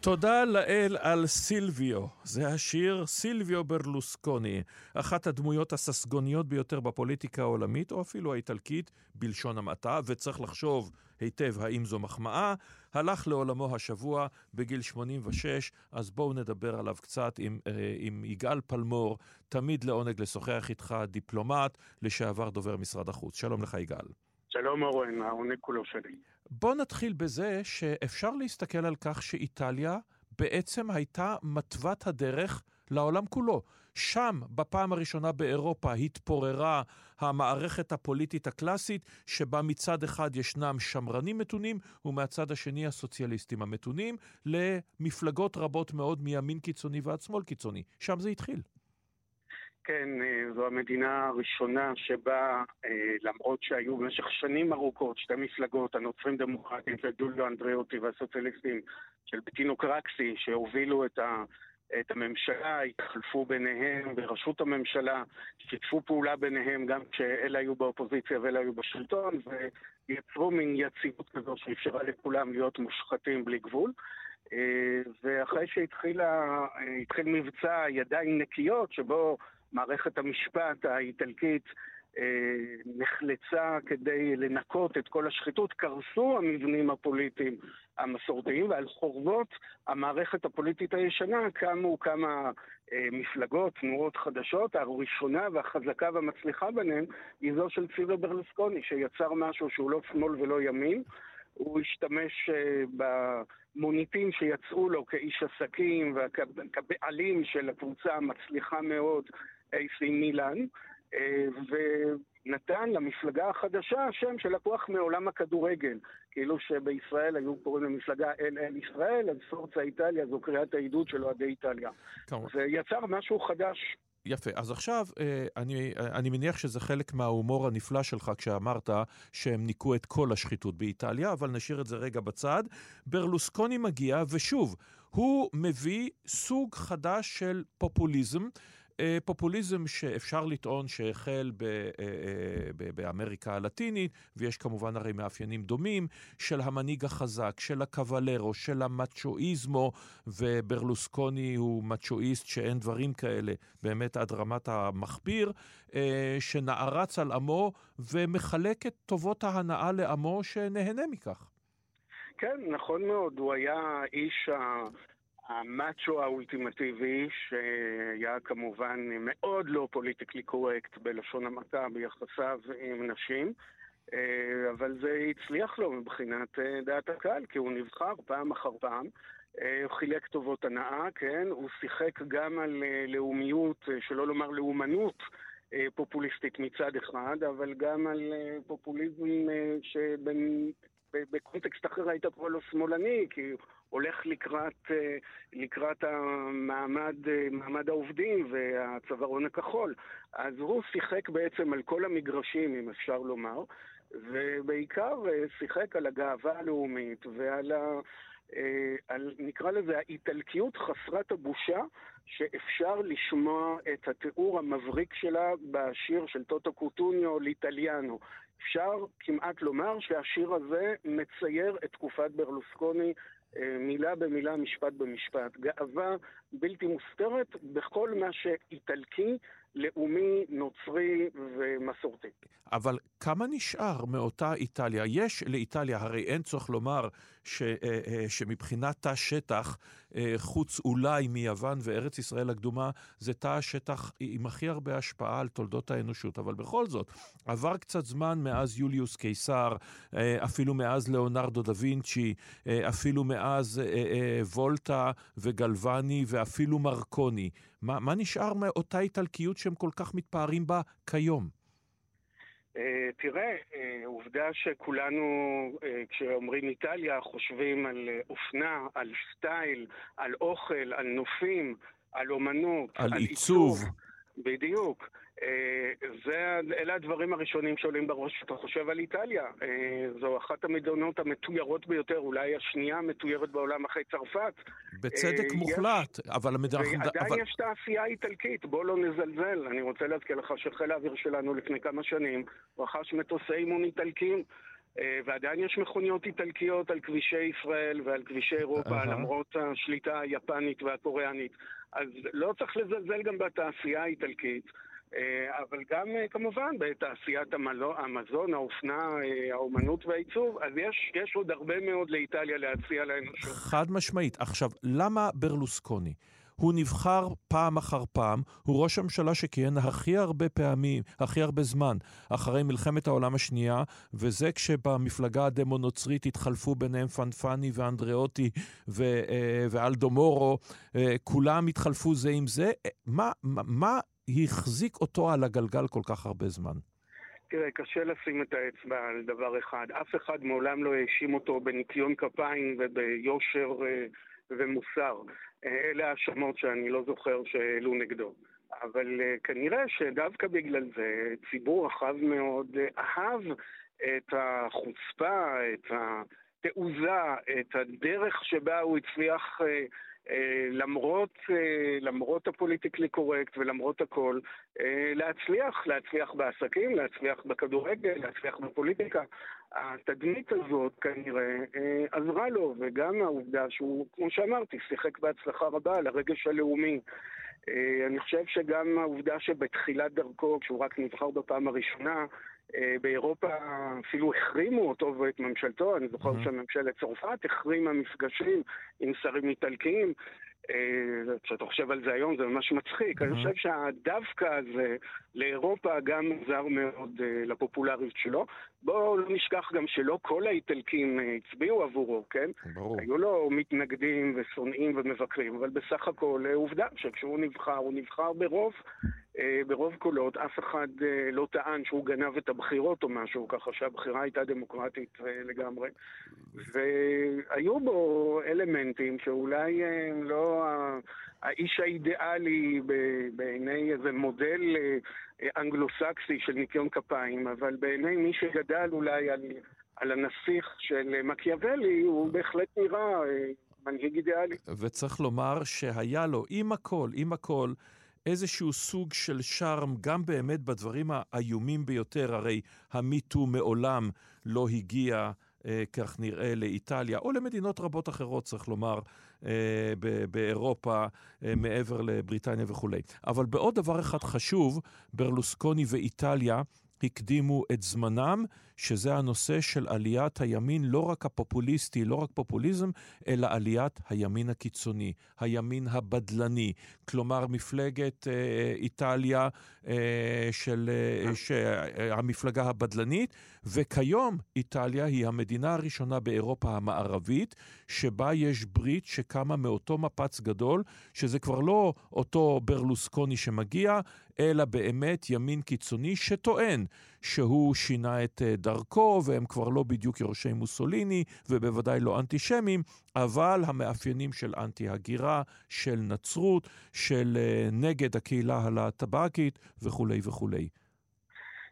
S3: תודה לאל על סילביו. זה השיר סילביו ברלוסקוני, אחת הדמויות הססגוניות ביותר בפוליטיקה העולמית, או אפילו האיטלקית, בלשון המעטה, וצריך לחשוב היטב האם זו מחמאה. הלך לעולמו השבוע בגיל 86, אז בואו נדבר עליו קצת עם, אה, עם יגאל פלמור, תמיד לעונג לשוחח איתך, דיפלומט, לשעבר דובר משרד החוץ. שלום לך יגאל.
S8: שלום אורן, העונג כולו שלי.
S3: בוא נתחיל בזה שאפשר להסתכל על כך שאיטליה בעצם הייתה מתוות הדרך לעולם כולו. שם, בפעם הראשונה באירופה, התפוררה המערכת הפוליטית הקלאסית, שבה מצד אחד ישנם שמרנים מתונים, ומהצד השני הסוציאליסטים המתונים, למפלגות רבות מאוד מימין קיצוני ועד שמאל קיצוני. שם זה התחיל.
S8: כן, אה, זו המדינה הראשונה שבה, אה, למרות שהיו במשך שנים ארוכות שתי מפלגות, הנוצרים דמוקרטים של דולו אנדריאוטי והסוציאליסטים של בטינו קרקסי, שהובילו את, ה, את הממשלה, התחלפו ביניהם בראשות הממשלה, שיתפו פעולה ביניהם גם כשאלה היו באופוזיציה ואלה היו בשלטון, ויצרו מין יציבות כזו שאפשרה לכולם להיות מושחתים בלי גבול. אה, ואחרי שהתחיל מבצע ידיים נקיות, שבו מערכת המשפט האיטלקית אה, נחלצה כדי לנקות את כל השחיתות, קרסו המבנים הפוליטיים המסורתיים, ועל חורבות המערכת הפוליטית הישנה קמו כמה אה, מפלגות, תנועות חדשות. הראשונה והחזקה והמצליחה ביניהן היא זו של ציווה ברלוסקוני, שיצר משהו שהוא לא שמאל ולא ימין. הוא השתמש uh, במוניטין שיצאו לו כאיש עסקים וכבעלים של הקבוצה המצליחה מאוד, AC מילאן, uh, ונתן למפלגה החדשה שם שלקוח מעולם הכדורגל. כאילו שבישראל היו קוראים למפלגה אל אל ישראל, אז פורצה איטליה זו קריאת העידוד של אוהדי איטליה. זה יצר משהו חדש
S3: יפה. אז עכשיו, אה, אני, אני מניח שזה חלק מההומור הנפלא שלך כשאמרת שהם ניקו את כל השחיתות באיטליה, אבל נשאיר את זה רגע בצד. ברלוסקוני מגיע, ושוב, הוא מביא סוג חדש של פופוליזם. אה, פופוליזם שאפשר לטעון שהחל ב, אה, ב, באמריקה הלטינית, ויש כמובן הרי מאפיינים דומים, של המנהיג החזק, של הקוולרו, של המצ'ואיזמו, וברלוסקוני הוא מצ'ואיסט שאין דברים כאלה, באמת עד רמת המחפיר, אה, שנערץ על עמו ומחלק את טובות ההנאה לעמו שנהנה מכך.
S8: כן, נכון מאוד. הוא היה איש ה... המאצ'ו האולטימטיבי, שהיה כמובן מאוד לא פוליטיקלי קורקט בלשון המעטה ביחסיו עם נשים, אה, אבל זה הצליח לו מבחינת אה, דעת הקהל, כי הוא נבחר פעם אחר פעם. אה, הוא חילק טובות הנאה, כן? הוא שיחק גם על לאומיות, שלא לומר לאומנות. פופוליסטית מצד אחד, אבל גם על פופוליזם שבקונטקסט אחר היית קורא לו שמאלני, כי הולך לקראת, אה, לקראת המעמד, אה, מעמד העובדים והצווארון הכחול. אז הוא שיחק בעצם על כל המגרשים, אם אפשר לומר, ובעיקר אה, שיחק על הגאווה הלאומית ועל ה... על, נקרא לזה, האיטלקיות חסרת הבושה שאפשר לשמוע את התיאור המבריק שלה בשיר של טוטו קוטוניו ליטליאנו. אפשר כמעט לומר שהשיר הזה מצייר את תקופת ברלוסקוני מילה במילה, משפט במשפט. גאווה בלתי מוסתרת בכל מה שאיטלקי, לאומי, נוצרי ומסורתי.
S3: אבל כמה נשאר מאותה איטליה? יש לאיטליה, הרי אין צורך לומר ש, אה, אה, שמבחינת תא שטח, חוץ אולי מיוון וארץ ישראל הקדומה, זה תא השטח עם הכי הרבה השפעה על תולדות האנושות. אבל בכל זאת, עבר קצת זמן מאז יוליוס קיסר, אפילו מאז ליאונרדו דה וינצ'י, אפילו מאז וולטה וגלווני ואפילו מרקוני. מה, מה נשאר מאותה איטלקיות שהם כל כך מתפארים בה כיום?
S8: אה, תראה, אה, עובדה שכולנו, אה, כשאומרים איטליה, חושבים על אופנה, על סטייל, על אוכל, על נופים, על אומנות,
S3: על עיצוב.
S8: בדיוק. אה, זה, אלה הדברים הראשונים שעולים בראש כשאתה חושב על איטליה. אה, זו אחת המדינות המתוירות ביותר, אולי השנייה המתוירת בעולם אחרי צרפת.
S3: בצדק
S8: אה,
S3: מוחלט, אבל המדינה...
S8: ועדיין
S3: אבל...
S8: יש תעשייה איטלקית, בוא לא נזלזל. אני רוצה להזכיר לך שחיל האוויר שלנו לפני כמה שנים רכש מטוסי אימון איטלקיים. אה, ועדיין יש מכוניות איטלקיות על כבישי ישראל ועל כבישי אירופה,
S3: אהה.
S8: למרות השליטה היפנית והקוריאנית. אז לא צריך לזלזל גם בתעשייה האיטלקית. אה, אבל גם אה, כמובן בתעשיית המזון, האופנה, אה, האומנות והעיצוב, אז יש, יש עוד הרבה מאוד לאיטליה להציע לאנושות.
S3: חד משמעית. עכשיו, למה ברלוסקוני? הוא נבחר פעם אחר פעם, הוא ראש הממשלה שכיהן הכי הרבה פעמים, הכי הרבה זמן, אחרי מלחמת העולם השנייה, וזה כשבמפלגה הדמו-נוצרית התחלפו ביניהם פנפני ואנדריאוטי ו- ואלדו מורו, כולם התחלפו זה עם זה. מה, מה החזיק אותו על הגלגל כל כך הרבה זמן?
S8: תראה, קשה לשים את האצבע על דבר אחד. אף אחד מעולם לא האשים אותו בניקיון כפיים וביושר אה, ומוסר. אלה האשמות שאני לא זוכר שהעלו נגדו. אבל אה, כנראה שדווקא בגלל זה ציבור רחב מאוד אה, אהב את החוצפה, את התעוזה, את הדרך שבה הוא הצליח למרות, אה, למרות הפוליטיקלי קורקט ולמרות הכל, אה, להצליח, להצליח בעסקים, להצליח בכדורגל, להצליח בפוליטיקה. התדמית הזאת כנראה אה, עזרה לו, וגם העובדה שהוא, כמו שאמרתי, שיחק בהצלחה רבה על הרגש הלאומי. אה, אני חושב שגם העובדה שבתחילת דרכו, כשהוא רק נבחר בפעם הראשונה, אה, באירופה אפילו החרימו אותו ואת ממשלתו, אני זוכר
S3: Mhm.
S8: שממשלת צרפת החרימה מפגשים עם שרים איטלקיים. אה, כשאתה חושב על זה היום זה ממש מצחיק. אני
S3: Mhm.
S8: חושב שהדווקא הזה לאירופה גם עזר מאוד אה, לפופולריות שלו. בואו לא נשכח גם שלא כל האיטלקים אה, הצביעו עבורו, כן?
S3: ברור.
S8: היו לו מתנגדים ושונאים ומבקרים, אבל בסך הכל אה, עובדה שכשהוא נבחר, הוא נבחר ברוב, ברוב קולות, אף אחד לא טען שהוא גנב את הבחירות או משהו, ככה שהבחירה הייתה דמוקרטית לגמרי. והיו בו אלמנטים שאולי לא האיש האידיאלי בעיני איזה מודל אה, אנגלו-סקסי של ניקיון כפיים, אבל בעיני מי שגדל אולי על, על הנסיך של מקיאוולי, הוא בהחלט נראה אה, מנהיג אידיאלי.
S3: וצריך לומר שהיה לו, עם הכל, עם הכל, איזשהו סוג של שרם, גם באמת בדברים האיומים ביותר, הרי המיטו מעולם לא הגיע, אה, כך נראה, לאיטליה, או למדינות רבות אחרות, צריך לומר, באירופה, אה, מעבר לבריטניה וכולי. אבל בעוד דבר אחד חשוב, ברלוסקוני ואיטליה הקדימו את זמנם, שזה הנושא של עליית הימין, לא רק הפופוליסטי, לא רק פופוליזם, אלא עליית הימין הקיצוני, הימין הבדלני. כלומר, מפלגת אה, איטליה אה, של אה, ש, אה, המפלגה הבדלנית, וכיום איטליה היא המדינה הראשונה באירופה המערבית, שבה יש ברית שקמה מאותו מפץ גדול, שזה כבר לא אותו ברלוסקוני שמגיע, אלא באמת ימין קיצוני שטוען שהוא שינה את אה, דרכו, והם כבר לא בדיוק יורשי מוסוליני, ובוודאי לא אנטישמים, אבל המאפיינים של אנטי-הגירה, של נצרות, של אה, נגד הקהילה הלהט"בקית וכולי וכולי.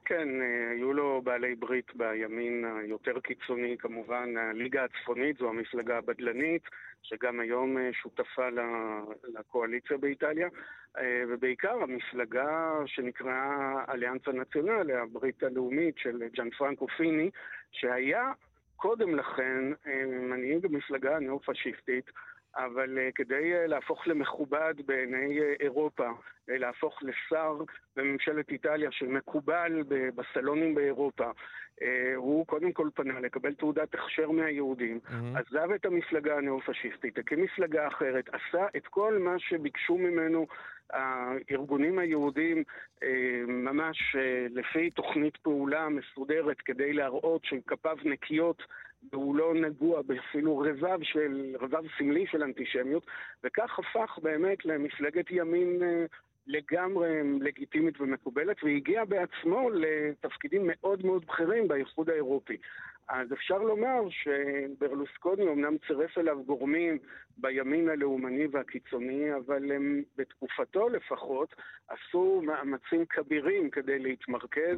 S8: כן, אה, היו לו בעלי ברית בימין היותר קיצוני, כמובן הליגה הצפונית, זו המפלגה הבדלנית, שגם היום אה, שותפה לקואליציה באיטליה, אה, ובעיקר המפלגה שנקראה אליאנצה נציונל, הברית הלאומית של ג'אן פרנקו פיני, שהיה קודם לכן מנהיג המפלגה הניאו-פשיסטית, אבל uh, כדי uh, להפוך למכובד בעיני uh, אירופה, להפוך לשר בממשלת איטליה שמקובל בסלונים באירופה, הוא קודם כל פנה לקבל תעודת הכשר מהיהודים, עזב את המפלגה הניאו-פשיסטית, הקים מפלגה אחרת, עשה את כל מה שביקשו ממנו הארגונים היהודים אה, ממש אה, לפי תוכנית פעולה מסודרת כדי להראות שכפיו נקיות והוא לא נגוע באפילו רבב של, רבב סמלי של אנטישמיות, וכך הפך באמת למפלגת ימין אה, לגמרי לגיטימית ומקובלת, והגיע בעצמו לתפקידים מאוד מאוד בכירים באיחוד האירופי. אז אפשר לומר שברלוסקוני אמנם צירף אליו גורמים בימין הלאומני והקיצוני, אבל הם בתקופתו לפחות עשו מאמצים כבירים כדי להתמרכז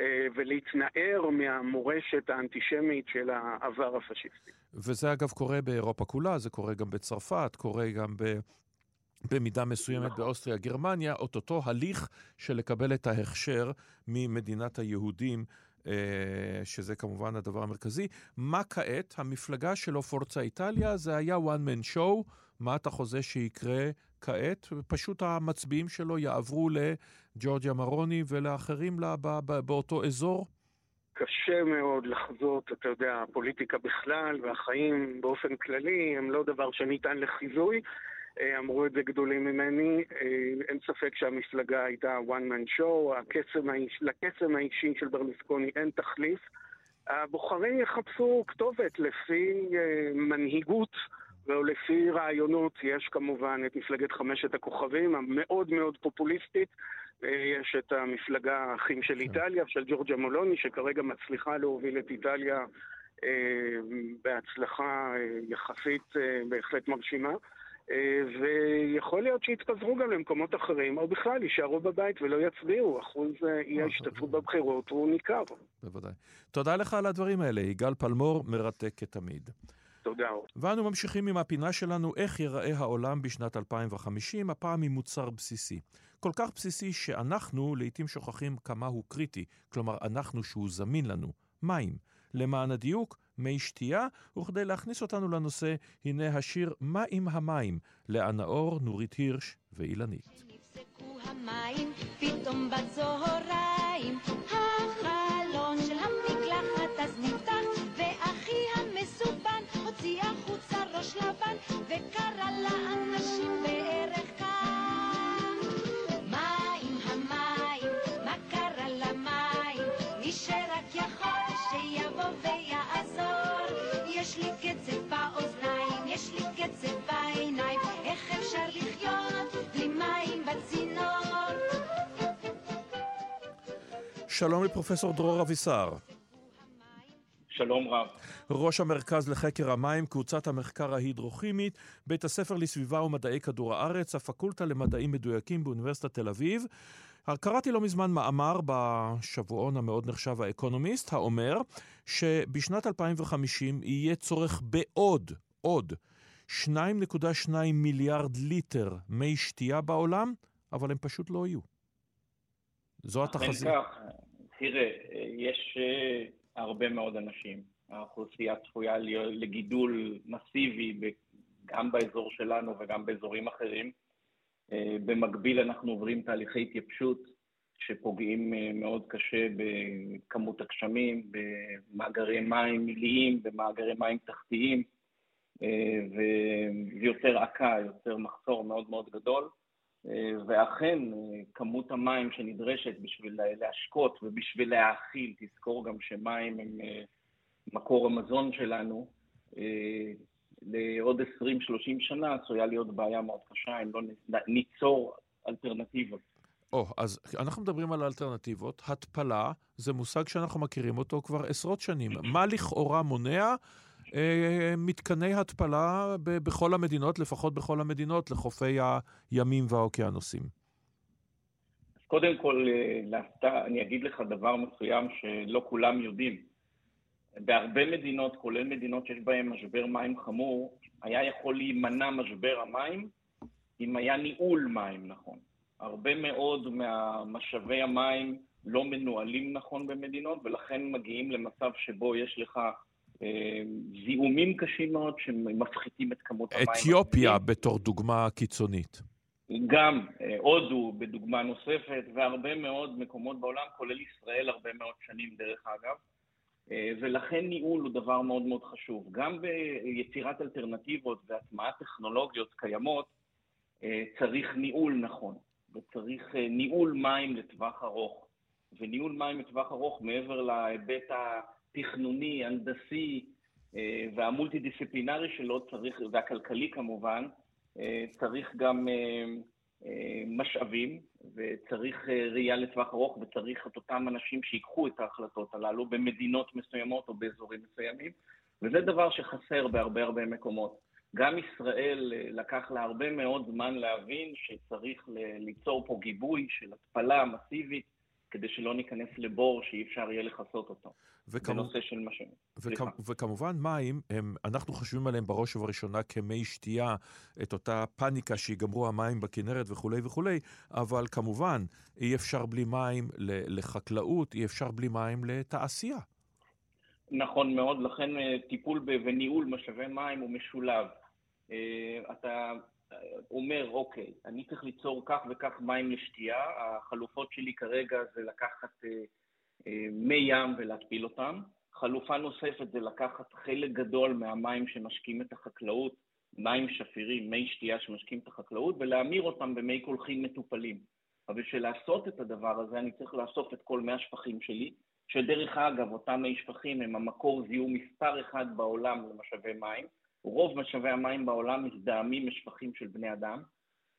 S8: אה, ולהתנער מהמורשת האנטישמית של העבר הפשיסטי.
S3: וזה אגב קורה באירופה כולה, זה קורה גם בצרפת, קורה גם. במידה מסוימת. באוסטריה, גרמניה, אוטוטו הליך של לקבל את ההכשר ממדינת היהודים אה, שזה כמובן הדבר המרכזי. מה כעת? המפלגה שלו, פורצה איטליה, זה היה one man show. מה אתה חוזה שיקרה כעת? פשוט המצביעים שלו יעברו לג'ורג'יה מרוני ולאחרים באותו אזור?
S8: קשה מאוד לחזות, אתה יודע, הפוליטיקה בכלל והחיים באופן כללי הם לא דבר שניתן לחיזוי. אה, אמרו את זה גדולים ממני. אה, אין ספק שהמפלגה הייתה one man show, הקסם לקסם האישי של ברלוסקוני אין תחליף. הבוחרים יחפשו כתובת לפי אה, מנהיגות או לפי רעיונות. יש כמובן את מפלגת חמשת הכוכבים, המאוד מאוד פופוליסטית. יש את המפלגה האחים של כן. איטליה, של ג'ורג'ה מולוני, שכרגע מצליחה להוביל את איטליה בהצלחה יחסית בהחלט מרשימה. אה, ויכול להיות שיתפזרו גם למקומות אחרים, או בכלל יישארו בבית ולא יצביעו. אחוז אה, אי ההשתתפות בבחירות הוא ניכר.
S3: בוודאי. תודה לך על הדברים האלה. יגאל פלמור, מרתק כתמיד.
S8: תודה.
S3: ואנו ממשיכים עם הפינה שלנו, איך ייראה העולם בשנת 2050, הפעם עם מוצר בסיסי. כל כך בסיסי שאנחנו לעיתים שוכחים כמה הוא קריטי, כלומר אנחנו שהוא זמין לנו, מים. למען הדיוק, מי שתייה, וכדי להכניס אותנו לנושא, הנה השיר "מה עם המים" לאה נאור, נורית הירש ואילנית. המים, החלון של הוציא החוצה ראש לבן, וקרא לאנשים שלום לפרופסור דרור אבישר.
S9: שלום רב.
S3: ראש המרכז לחקר המים, קבוצת המחקר ההידרוכימית, בית הספר לסביבה ומדעי כדור הארץ, הפקולטה למדעים מדויקים באוניברסיטת תל אביב. קראתי לא מזמן מאמר בשבועון המאוד נחשב האקונומיסט, האומר שבשנת 2050 יהיה צורך בעוד, עוד, 2.2 מיליארד ליטר מי שתייה בעולם, אבל הם פשוט לא יהיו. זו התחזית.
S9: תראה, יש אה, הרבה מאוד אנשים. האוכלוסייה צפויה לגידול מסיבי גם באזור שלנו וגם באזורים אחרים. אה, במקביל אנחנו עוברים תהליכי התייבשות שפוגעים אה, מאוד קשה בכמות הגשמים, במאגרי מים מיליים, במאגרי מים תחתיים, ויותר עקה, יוצר מחסור מאוד מאוד גדול. אה, ואכן אה, כמות המים שנדרשת בשביל להשקות ובשביל להאכיל, תזכור גם שמים הם אה, מקור המזון שלנו, לעוד 20-30 שנה עשויה להיות בעיה מאוד קשה אם לא ניצור אלטרנטיבות.
S3: או, oh, אז אנחנו מדברים על אלטרנטיבות. התפלה זה מושג שאנחנו מכירים אותו כבר עשרות שנים. מה לכאורה מונע מתקני התפלה ב- בכל המדינות, לפחות בכל המדינות, לחופי הימים והאוקיינוסים?
S9: קודם כל, אה, להפתע, אני אגיד לך דבר מסוים שלא כולם יודעים. בהרבה מדינות, כולל מדינות שיש בהן משבר מים חמור, היה יכול להימנע משבר המים אם היה ניהול מים נכון. הרבה מאוד מהמשאבי המים לא מנוהלים נכון במדינות, ולכן מגיעים למצב שבו יש לך אה, זיהומים קשים מאוד שמפחיתים את כמות המים.
S3: אתיופיה בתור דוגמה קיצונית.
S9: גם אה, הודו בדוגמה נוספת, והרבה מאוד מקומות בעולם, כולל ישראל הרבה מאוד שנים דרך אגב. אה, ולכן ניהול הוא דבר מאוד מאוד חשוב. גם ביצירת אלטרנטיבות והטמעת טכנולוגיות קיימות, צריך ניהול נכון, וצריך ניהול מים לטווח ארוך. וניהול מים לטווח ארוך, מעבר להיבט ה... התכנוני, הנדסי אה, והמולטי-דיסציפלינרי שלו צריך, והכלכלי כמובן, אה, צריך גם אה, משאבים, וצריך ראייה לטווח ארוך, וצריך את אותם אנשים שיקחו את ההחלטות הללו במדינות מסוימות או באזורים מסוימים, וזה דבר שחסר בהרבה הרבה מקומות. גם ישראל לקח לה הרבה מאוד זמן להבין שצריך ליצור פה גיבוי של התפלה מסיבית, כדי שלא ניכנס לבור שאי אפשר יהיה לכסות אותו. וכמו... בנושא של משאבים.
S3: וכ... וכמובן מים, הם, אנחנו חושבים עליהם בראש ובראשונה כמי שתייה, את אותה פאניקה שיגמרו המים בכנרת וכולי וכולי, אבל כמובן אי אפשר בלי מים לחקלאות, אי אפשר בלי מים לתעשייה.
S9: נכון מאוד, לכן אה, טיפול וניהול משאבי מים הוא משולב. אה, אתה אומר, אוקיי, אני צריך ליצור כך וכך מים לשתייה, החלופות שלי כרגע זה לקחת אה, אה, מי ים ולהתפיל אותם. חלופה נוספת זה לקחת חלק גדול מהמים שמשקים את החקלאות, מים שפירים, מי שתייה שמשקים את החקלאות, ולהמיר אותם במי קולחין מטופלים. אבל בשביל לעשות את הדבר הזה אני צריך לאסוף את כל מי השפכים שלי, שדרך אגב, אותם מי שפכים הם המקור זיהום מספר אחד בעולם למשאבי מים, רוב משאבי המים בעולם מזדהמים משפכים של בני אדם,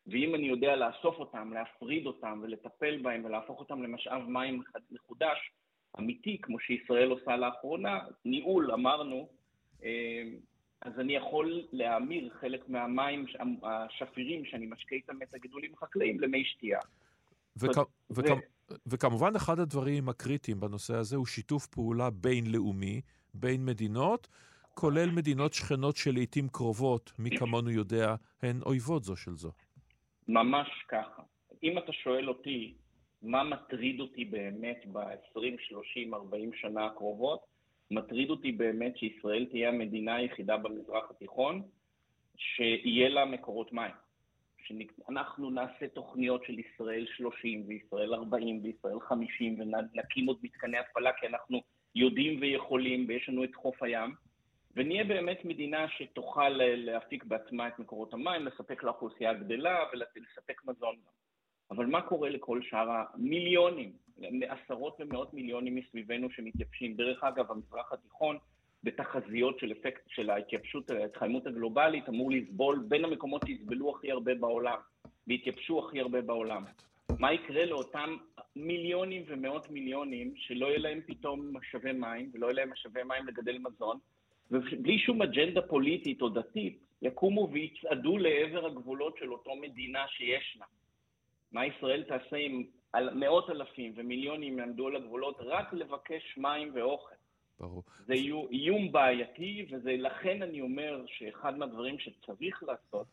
S9: ואם אני יודע לאסוף אותם, להפריד אותם ולטפל בהם ולהפוך אותם למשאב מים מחודש, אמיתי, כמו שישראל עושה לאחרונה, ניהול, אמרנו, אה, אז אני יכול להמיר חלק מהמים השפירים שאני משקה איתם את הגידולים החקלאיים למי שתייה.
S3: וכ- וכ- ו- וכמובן אחד הדברים הקריטיים בנושא הזה הוא שיתוף פעולה בינלאומי, בין מדינות, כולל מדינות שכנות שלעיתים קרובות, מי כמונו יודע, הן אויבות זו של זו.
S9: ממש ככה. אם אתה שואל אותי מה מטריד אותי באמת ב-20, 30, 40 שנה הקרובות, מטריד אותי באמת שישראל תהיה המדינה היחידה במזרח התיכון שיהיה לה מקורות מים. שאנחנו נעשה תוכניות של ישראל 30 וישראל 40 וישראל 50 ונקים עוד מתקני התפלה כי אנחנו יודעים ויכולים ויש לנו את חוף הים. ונהיה באמת מדינה שתוכל להפיק בעצמה את מקורות המים, לספק לאוכלוסייה הגדלה ולספק מזון גם. אבל מה קורה לכל שאר המיליונים, עשרות ומאות מיליונים מסביבנו שמתייבשים? דרך אגב, המזרח התיכון, בתחזיות של אפקט של ההתייבשות, ההתחממות הגלובלית, אמור לסבול בין המקומות שיסבלו הכי הרבה בעולם, והתייבשו הכי הרבה בעולם. מה יקרה לאותם מיליונים ומאות מיליונים שלא יהיה להם פתאום משאבי מים, ולא יהיה להם משאבי מים לגדל מזון, ובלי שום אג'נדה פוליטית או דתית, יקומו ויצעדו לעבר הגבולות של אותו מדינה שיש לה. מה ישראל תעשה עם מאות אלפים ומיליונים יעמדו על הגבולות רק לבקש מים ואוכל?
S3: ברור.
S9: זה איום בעייתי, ולכן אני אומר שאחד מהדברים שצריך לעשות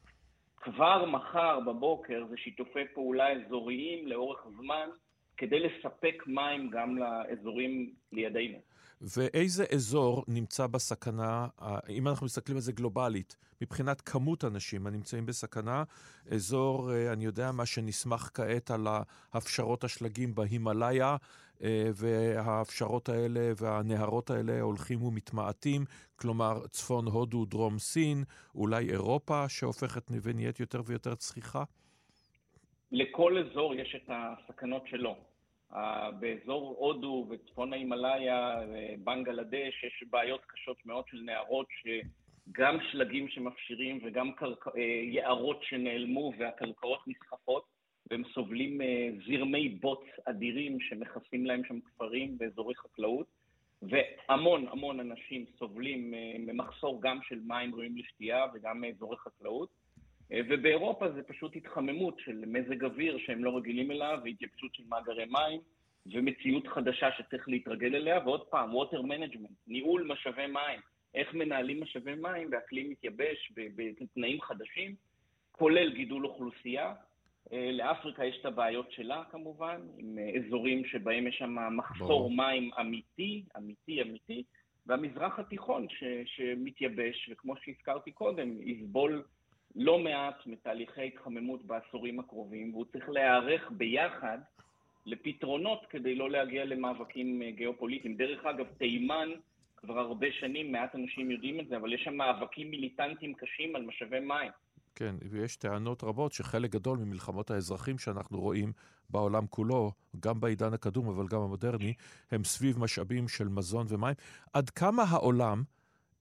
S9: כבר מחר בבוקר זה שיתופי פעולה אזוריים לאורך זמן כדי לספק מים גם לאזורים לידינו.
S3: ואיזה אזור נמצא בסכנה, אם אנחנו מסתכלים על זה גלובלית, מבחינת כמות אנשים הנמצאים בסכנה, אזור, אה, אני יודע מה, שנסמך כעת על ההפשרות השלגים בהימאליה, אה, וההפשרות האלה והנהרות האלה הולכים ומתמעטים, כלומר צפון הודו, דרום סין, אולי אירופה שהופכת ונהיית יותר ויותר צחיחה?
S9: לכל אזור יש את הסכנות שלו. באזור הודו וצפון ההימאליה ובנגלדש יש בעיות קשות מאוד של נהרות שגם שלגים שמפשירים וגם קרק... אה, יערות שנעלמו והקרקעות נסחפות והם סובלים אה, זרמי בוץ אדירים שמכסים להם שם כפרים ואזורי חקלאות והמון המון אנשים סובלים אה, ממחסור גם של מים ראויים לשתייה וגם מאזורי חקלאות ובאירופה זה פשוט התחממות של מזג אוויר שהם לא רגילים אליו, והתייבשות של מאגרי מים, ומציאות חדשה שצריך להתרגל אליה, ועוד פעם, water management, ניהול משאבי מים, איך מנהלים משאבי מים באקלים מתייבש, בתנאים חדשים, כולל גידול אוכלוסייה. אה, לאפריקה יש את הבעיות שלה כמובן, עם אה, אזורים שבהם יש שם מחסור מים אמיתי, אמיתי, אמיתי, והמזרח התיכון ש, שמתייבש, וכמו שהזכרתי קודם, יסבול לא מעט מתהליכי התחממות בעשורים הקרובים, והוא צריך להיערך ביחד לפתרונות כדי לא להגיע למאבקים אה, גיאופוליטיים. דרך אגב, תימן כבר הרבה שנים, מעט אנשים יודעים את זה, אבל יש שם מאבקים מיליטנטיים קשים על משאבי מים.
S3: כן, ויש טענות רבות שחלק גדול ממלחמות האזרחים שאנחנו רואים בעולם כולו, גם בעידן הקדום אבל גם המודרני, הם סביב משאבים של מזון ומים. עד כמה העולם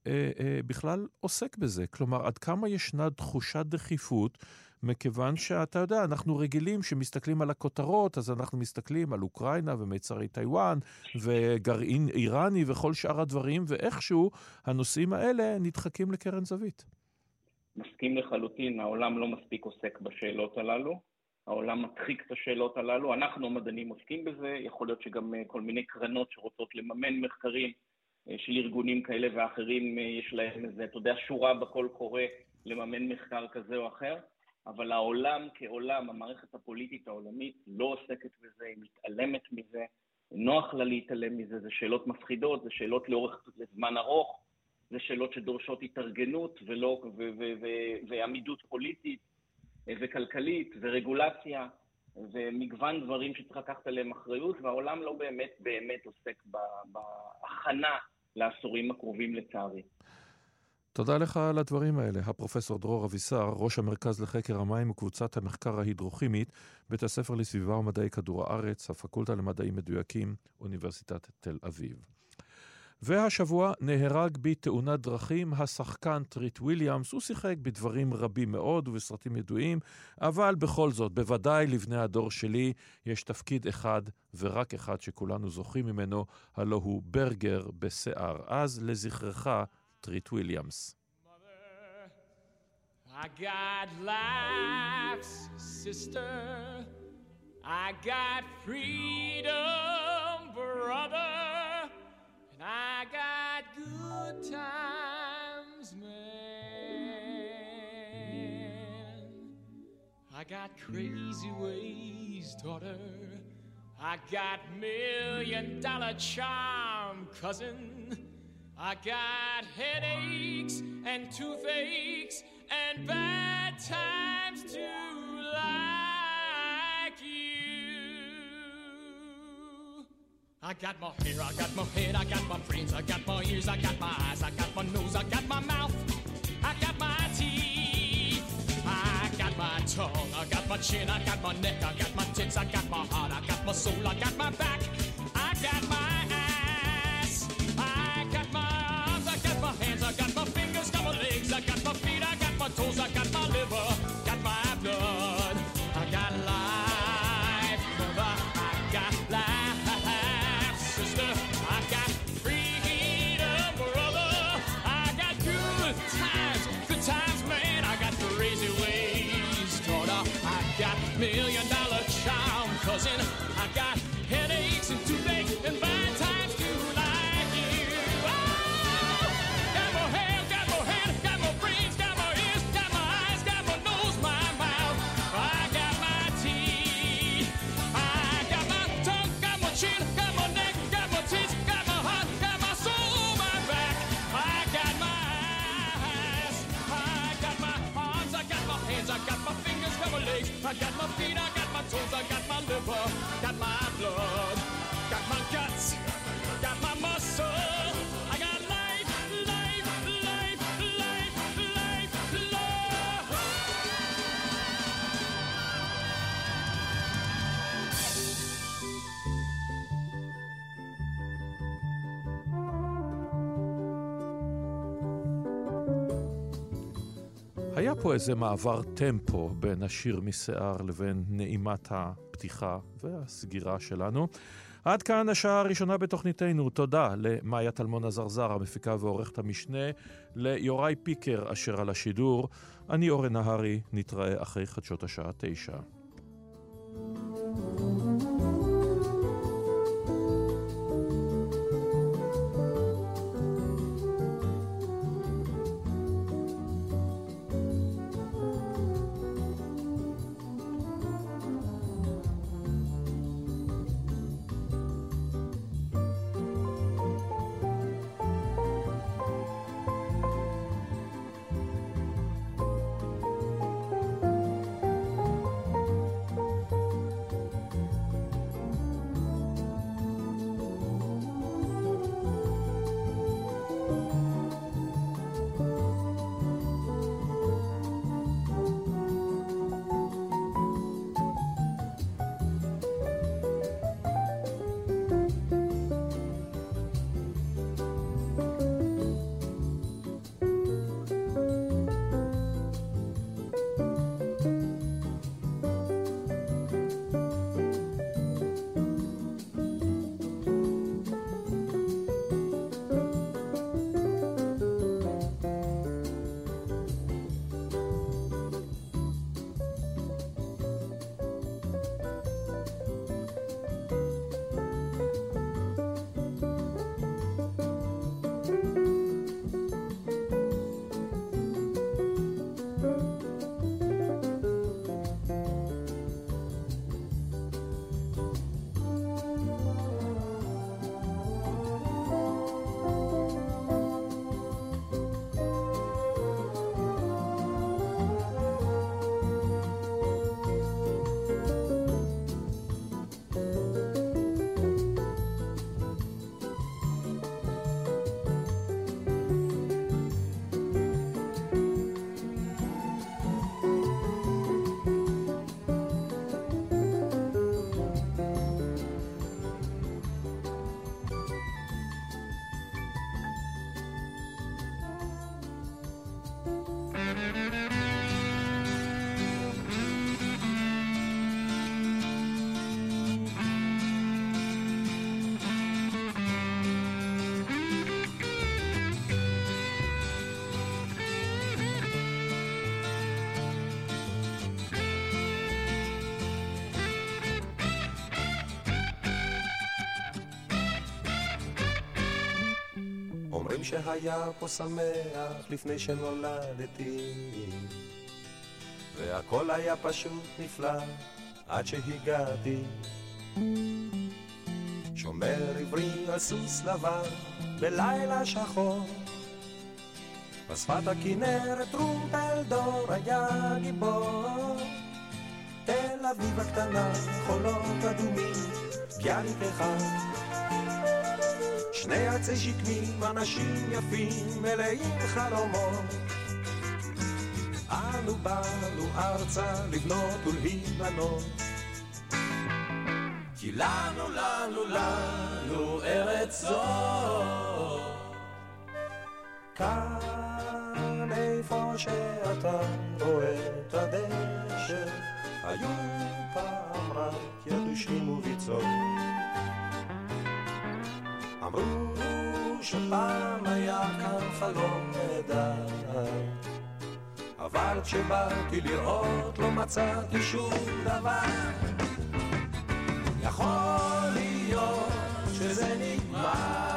S3: אה, אה, בכלל עוסק בזה. כלומר, עד כמה ישנה תחושת דחיפות
S10: מכיוון שאתה יודע, אנחנו רגילים שמסתכלים על הכותרות, אז אנחנו מסתכלים על אוקראינה ומיצרי טיוואן וגרעין איראני וכל שאר הדברים, ואיכשהו הנושאים האלה נדחקים לקרן זווית.
S9: מסכים לחלוטין, העולם לא מספיק עוסק בשאלות הללו. העולם מדחיק את השאלות הללו. אנחנו המדענים עוסקים בזה, יכול להיות שגם אה, כל מיני קרנות שרוצות לממן מחקרים של ארגונים כאלה ואחרים, אה, יש להם איזה, אתה יודע, שורה בקול קורא לממן מחקר כזה או אחר, אבל העולם כעולם, המערכת הפוליטית העולמית לא עוסקת בזה, היא מתעלמת מזה, נוח לה להתעלם מזה, זה שאלות מפחידות, זה שאלות לאורך זמן ארוך, זה שאלות שדורשות התארגנות ולא, ו, ו, ו, ועמידות פוליטית וכלכלית ורגולציה ומגוון דברים שצריך לקחת עליהם אחריות, והעולם לא באמת באמת עוסק בהכנה לעשורים הקרובים לצערי.
S10: תודה לך על הדברים האלה. הפרופסור דרור אבישר, ראש המרכז לחקר המים וקבוצת המחקר ההידרוכימית, בית הספר לסביבה ומדעי כדור הארץ, הפקולטה למדעים מדויקים, אוניברסיטת תל אביב. והשבוע נהרג בתאונת דרכים השחקן טריט וויליאמס. הוא שיחק בדברים רבים מאוד ובסרטים ידועים, אבל בכל זאת, בוודאי לבני הדור שלי יש תפקיד אחד ורק אחד שכולנו זוכרים ממנו, הלא הוא ברגר בשיער. אז לזכרך, טריט וויליאמס. I got laughs, sister. I got freedom, brother. I got good times, man. I got crazy ways, daughter. I got million dollar charm, cousin. I got headaches and toothaches and bad times too. Like I got my hair, I got my head, I got my brains, I got my ears, I got my eyes, I got my nose, I got my mouth, I got my teeth, I got my tongue, I got my chin, I got my neck, I got my tits, I got my heart, I got my soul, I got my back, I got my איזה מעבר טמפו בין השיר משיער לבין נעימת הפתיחה והסגירה שלנו. עד כאן השעה הראשונה בתוכניתנו. תודה למאיה טלמון עזרזר, המפיקה ועורכת המשנה, ליוראי פיקר אשר על השידור. אני אורן נהרי, נתראה אחרי חדשות השעה תשע.
S11: אומרים שהיה פה שמח לפני שנולדתי. והכל היה פשוט נפלא עד שהגעתי. שומר עברי על סוס לבן בלילה שחור. בשפת הכנרת טרומפלדור היה גיבור. תל אביב הקטנה, חולות אדומים, ביאליק אחד עצי שקמים, אנשים יפים, מלאים חלומות אנו באנו ארצה לבנות ולהיבנות. כי לנו, לנו, לנו ארץ זו. כאן איפה שאתה רואה את הדשא היו פעם רק יתושים וביצות. אמרו שפעם היה כאן חלום נהדר. אבל כשבאתי לראות לא מצאתי שום דבר. יכול להיות שזה נגמר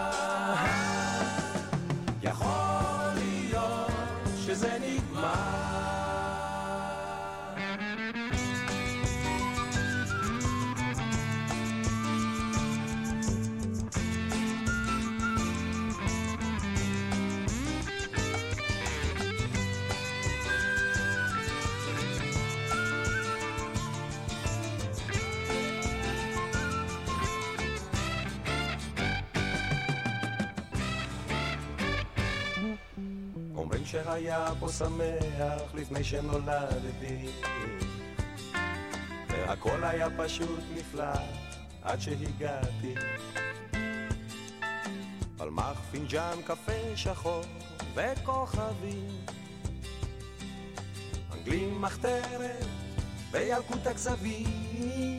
S11: שהיה פה שמח לפני שנולדתי. והכל היה פשוט נפלא עד שהגעתי. פלמח פינג'אן קפה שחור וכוכבים אנגלים מחתרת וילקוט הכזבים.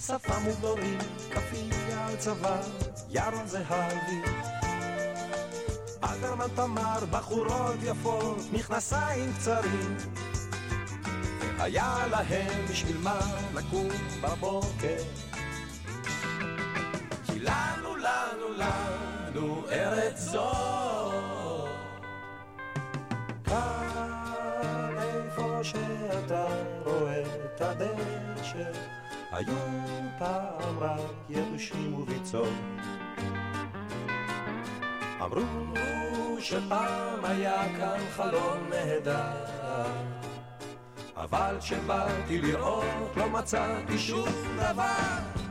S11: שפם ובלורים, כפייה על ירון זהבי אלתרמן תמר, בחורות יפות, מכנסיים קצרים. היה להם בשביל מה לקום בבוקר. כי לנו, לנו, לנו ארץ זו. כאן איפה שאתה רואה את הדשא, היו פעם רק יבשים וביצות. אמרו שפעם היה כאן חלום נהדר. אבל כשבאתי לראות לא מצאתי שום דבר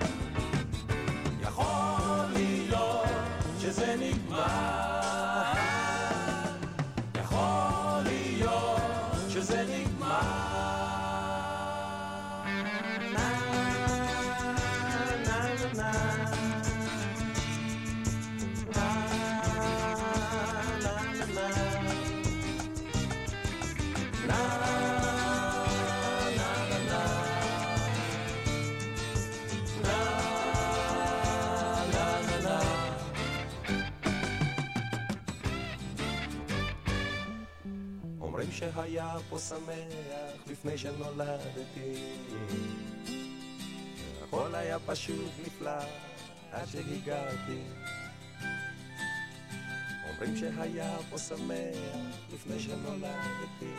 S11: פה שמח לפני שנולדתי. הכל היה פשוט נפלא עד שהגעתי. אומרים שהיה פה שמח לפני שנולדתי.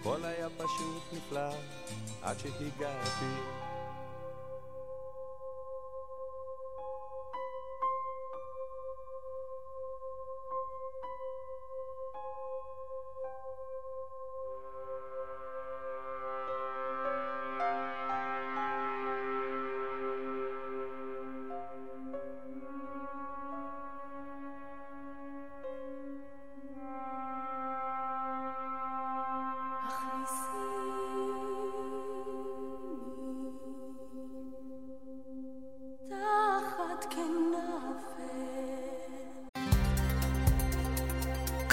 S11: הכל היה פשוט נפלא עד שהגעתי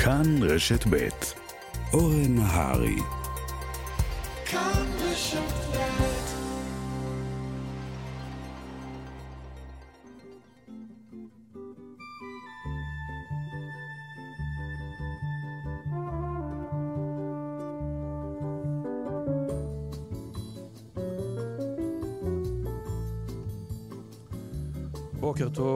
S1: כאן רשת ב' אורן נהרי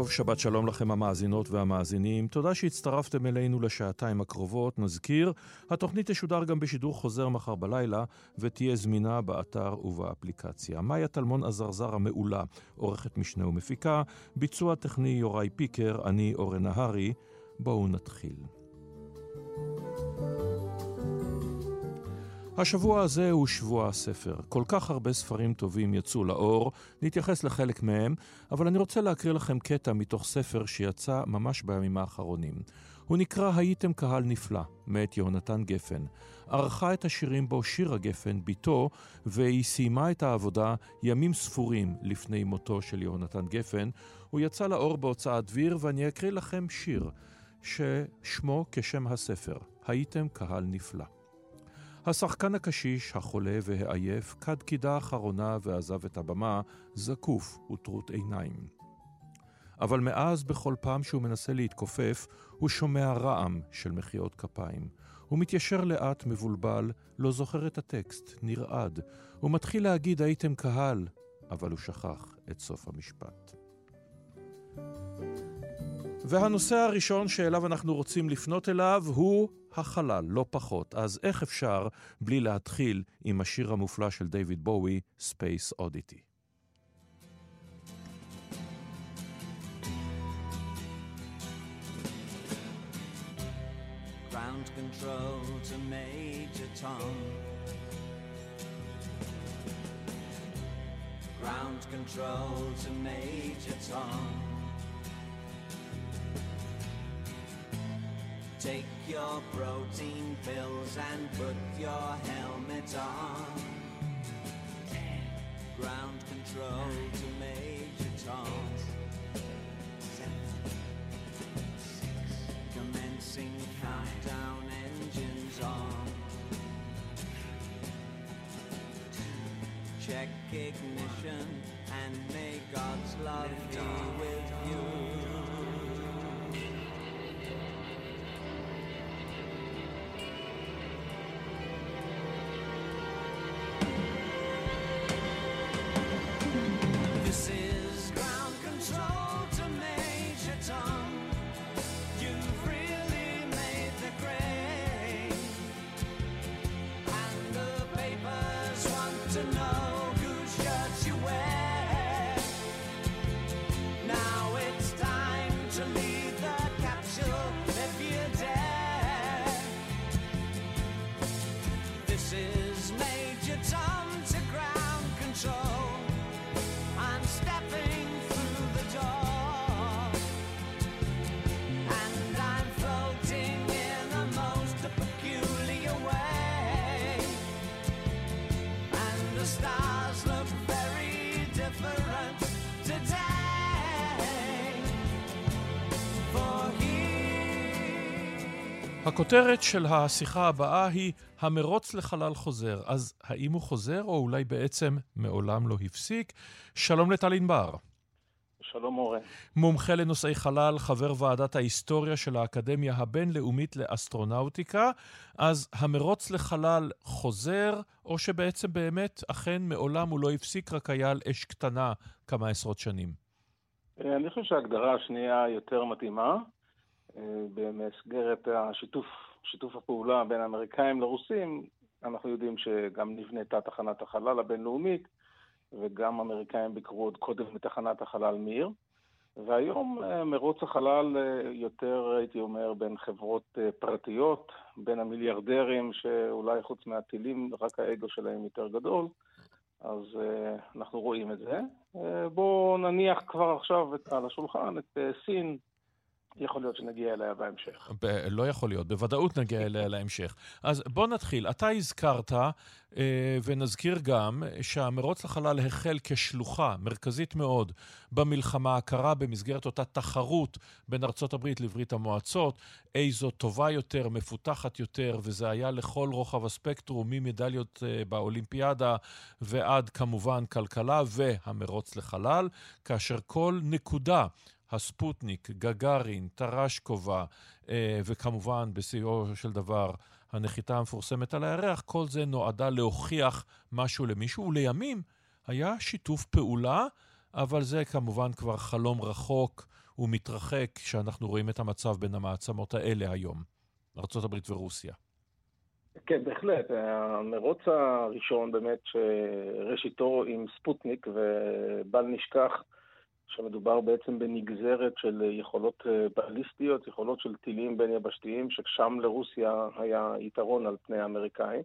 S3: טוב, שבת שלום לכם המאזינות והמאזינים. תודה שהצטרפתם אלינו לשעתיים הקרובות. נזכיר, התוכנית תשודר גם בשידור חוזר מחר בלילה, ותהיה זמינה באתר ובאפליקציה. מאיה טלמון עזרזר המעולה, עורכת משנה ומפיקה, ביצוע טכני יוראי פיקר, אני אורן נהרי. בואו נתחיל. השבוע הזה הוא שבוע הספר. כל כך הרבה ספרים טובים יצאו לאור, נתייחס לחלק מהם, אבל אני רוצה להקריא לכם קטע מתוך ספר שיצא ממש בימים האחרונים. הוא נקרא "הייתם קהל נפלא", מאת יהונתן גפן. ערכה את השירים בו שירה גפן, בתו, והיא סיימה את העבודה ימים ספורים לפני מותו של יהונתן גפן. הוא יצא לאור בהוצאת דביר, ואני אקריא לכם שיר ששמו כשם הספר, "הייתם קהל נפלא". השחקן הקשיש, החולה והעייף, כד קידה אחרונה ועזב את הבמה, זקוף וטרוט עיניים. אבל מאז, בכל פעם שהוא מנסה להתכופף, הוא שומע רעם של מחיאות כפיים. הוא מתיישר לאט, מבולבל, לא זוכר את הטקסט, נרעד. הוא מתחיל להגיד הייתם קהל, אבל הוא שכח את סוף המשפט. והנושא הראשון שאליו אנחנו רוצים לפנות אליו הוא החלל, לא פחות. אז איך אפשר בלי להתחיל עם השיר המופלא של דיוויד בואי, Space Oddity?
S4: Ground control to Major Tom. Ground control to Major Tom. Take your protein pills and put your helmet on. Ground control to Major Tom. Commencing countdown engines on. Check ignition and may God's love be with you.
S3: הכותרת של השיחה הבאה היא המרוץ לחלל חוזר. אז האם הוא חוזר, או אולי בעצם מעולם לא הפסיק? שלום לטל ענבר.
S5: שלום אורן.
S3: מומחה לנושאי חלל, חבר ועדת ההיסטוריה של האקדמיה הבינלאומית לאסטרונאוטיקה. אז המרוץ לחלל חוזר, או שבעצם באמת, אכן מעולם הוא לא הפסיק, רק היה על אש קטנה כמה עשרות שנים?
S5: אני חושב שההגדרה השנייה יותר מתאימה. אה, במסגרת השיתוף, שיתוף הפעולה בין האמריקאים לרוסים, אנחנו יודעים שגם נבנתה תחנת החלל הבינלאומית, וגם האמריקאים ביקרו עוד קודם בתחנת החלל מיר. והיום אה, מרוץ החלל אה, יותר, הייתי אומר, בין חברות פרטיות, בין המיליארדרים, שאולי חוץ מהטילים, רק האגו שלהם יותר גדול, אז אנחנו רואים את זה. בואו נניח כבר עכשיו על השולחן את סין, יכול להיות שנגיע אליה בהמשך.
S3: ב- לא יכול להיות, בוודאות נגיע אליה להמשך. אז בוא נתחיל. אתה הזכרת, אה, ונזכיר גם, שהמרוץ לחלל החל כשלוחה מרכזית מאוד במלחמה הקרה במסגרת אותה תחרות בין ארצות הברית לברית המועצות, איזו טובה יותר, מפותחת יותר, וזה היה לכל רוחב הספקטרום, ממדליות אה, באולימפיאדה ועד כמובן כלכלה והמרוץ לחלל, כאשר כל נקודה הספוטניק, גגארין, טרשקובה, אה, וכמובן, בשיאו של דבר, הנחיתה המפורסמת על הירח, כל זה נועדה להוכיח משהו למישהו, ולימים היה שיתוף פעולה, אבל זה כמובן כבר חלום רחוק ומתרחק כשאנחנו רואים את המצב בין המעצמות האלה היום, ארה"ב ורוסיה.
S5: כן, בהחלט. המרוץ הראשון באמת שראשיתו עם ספוטניק, ובל נשכח שמדובר בעצם בנגזרת של יכולות בליסטיות, יכולות של טילים בין יבשתיים, ששם לרוסיה היה יתרון על פני האמריקאים.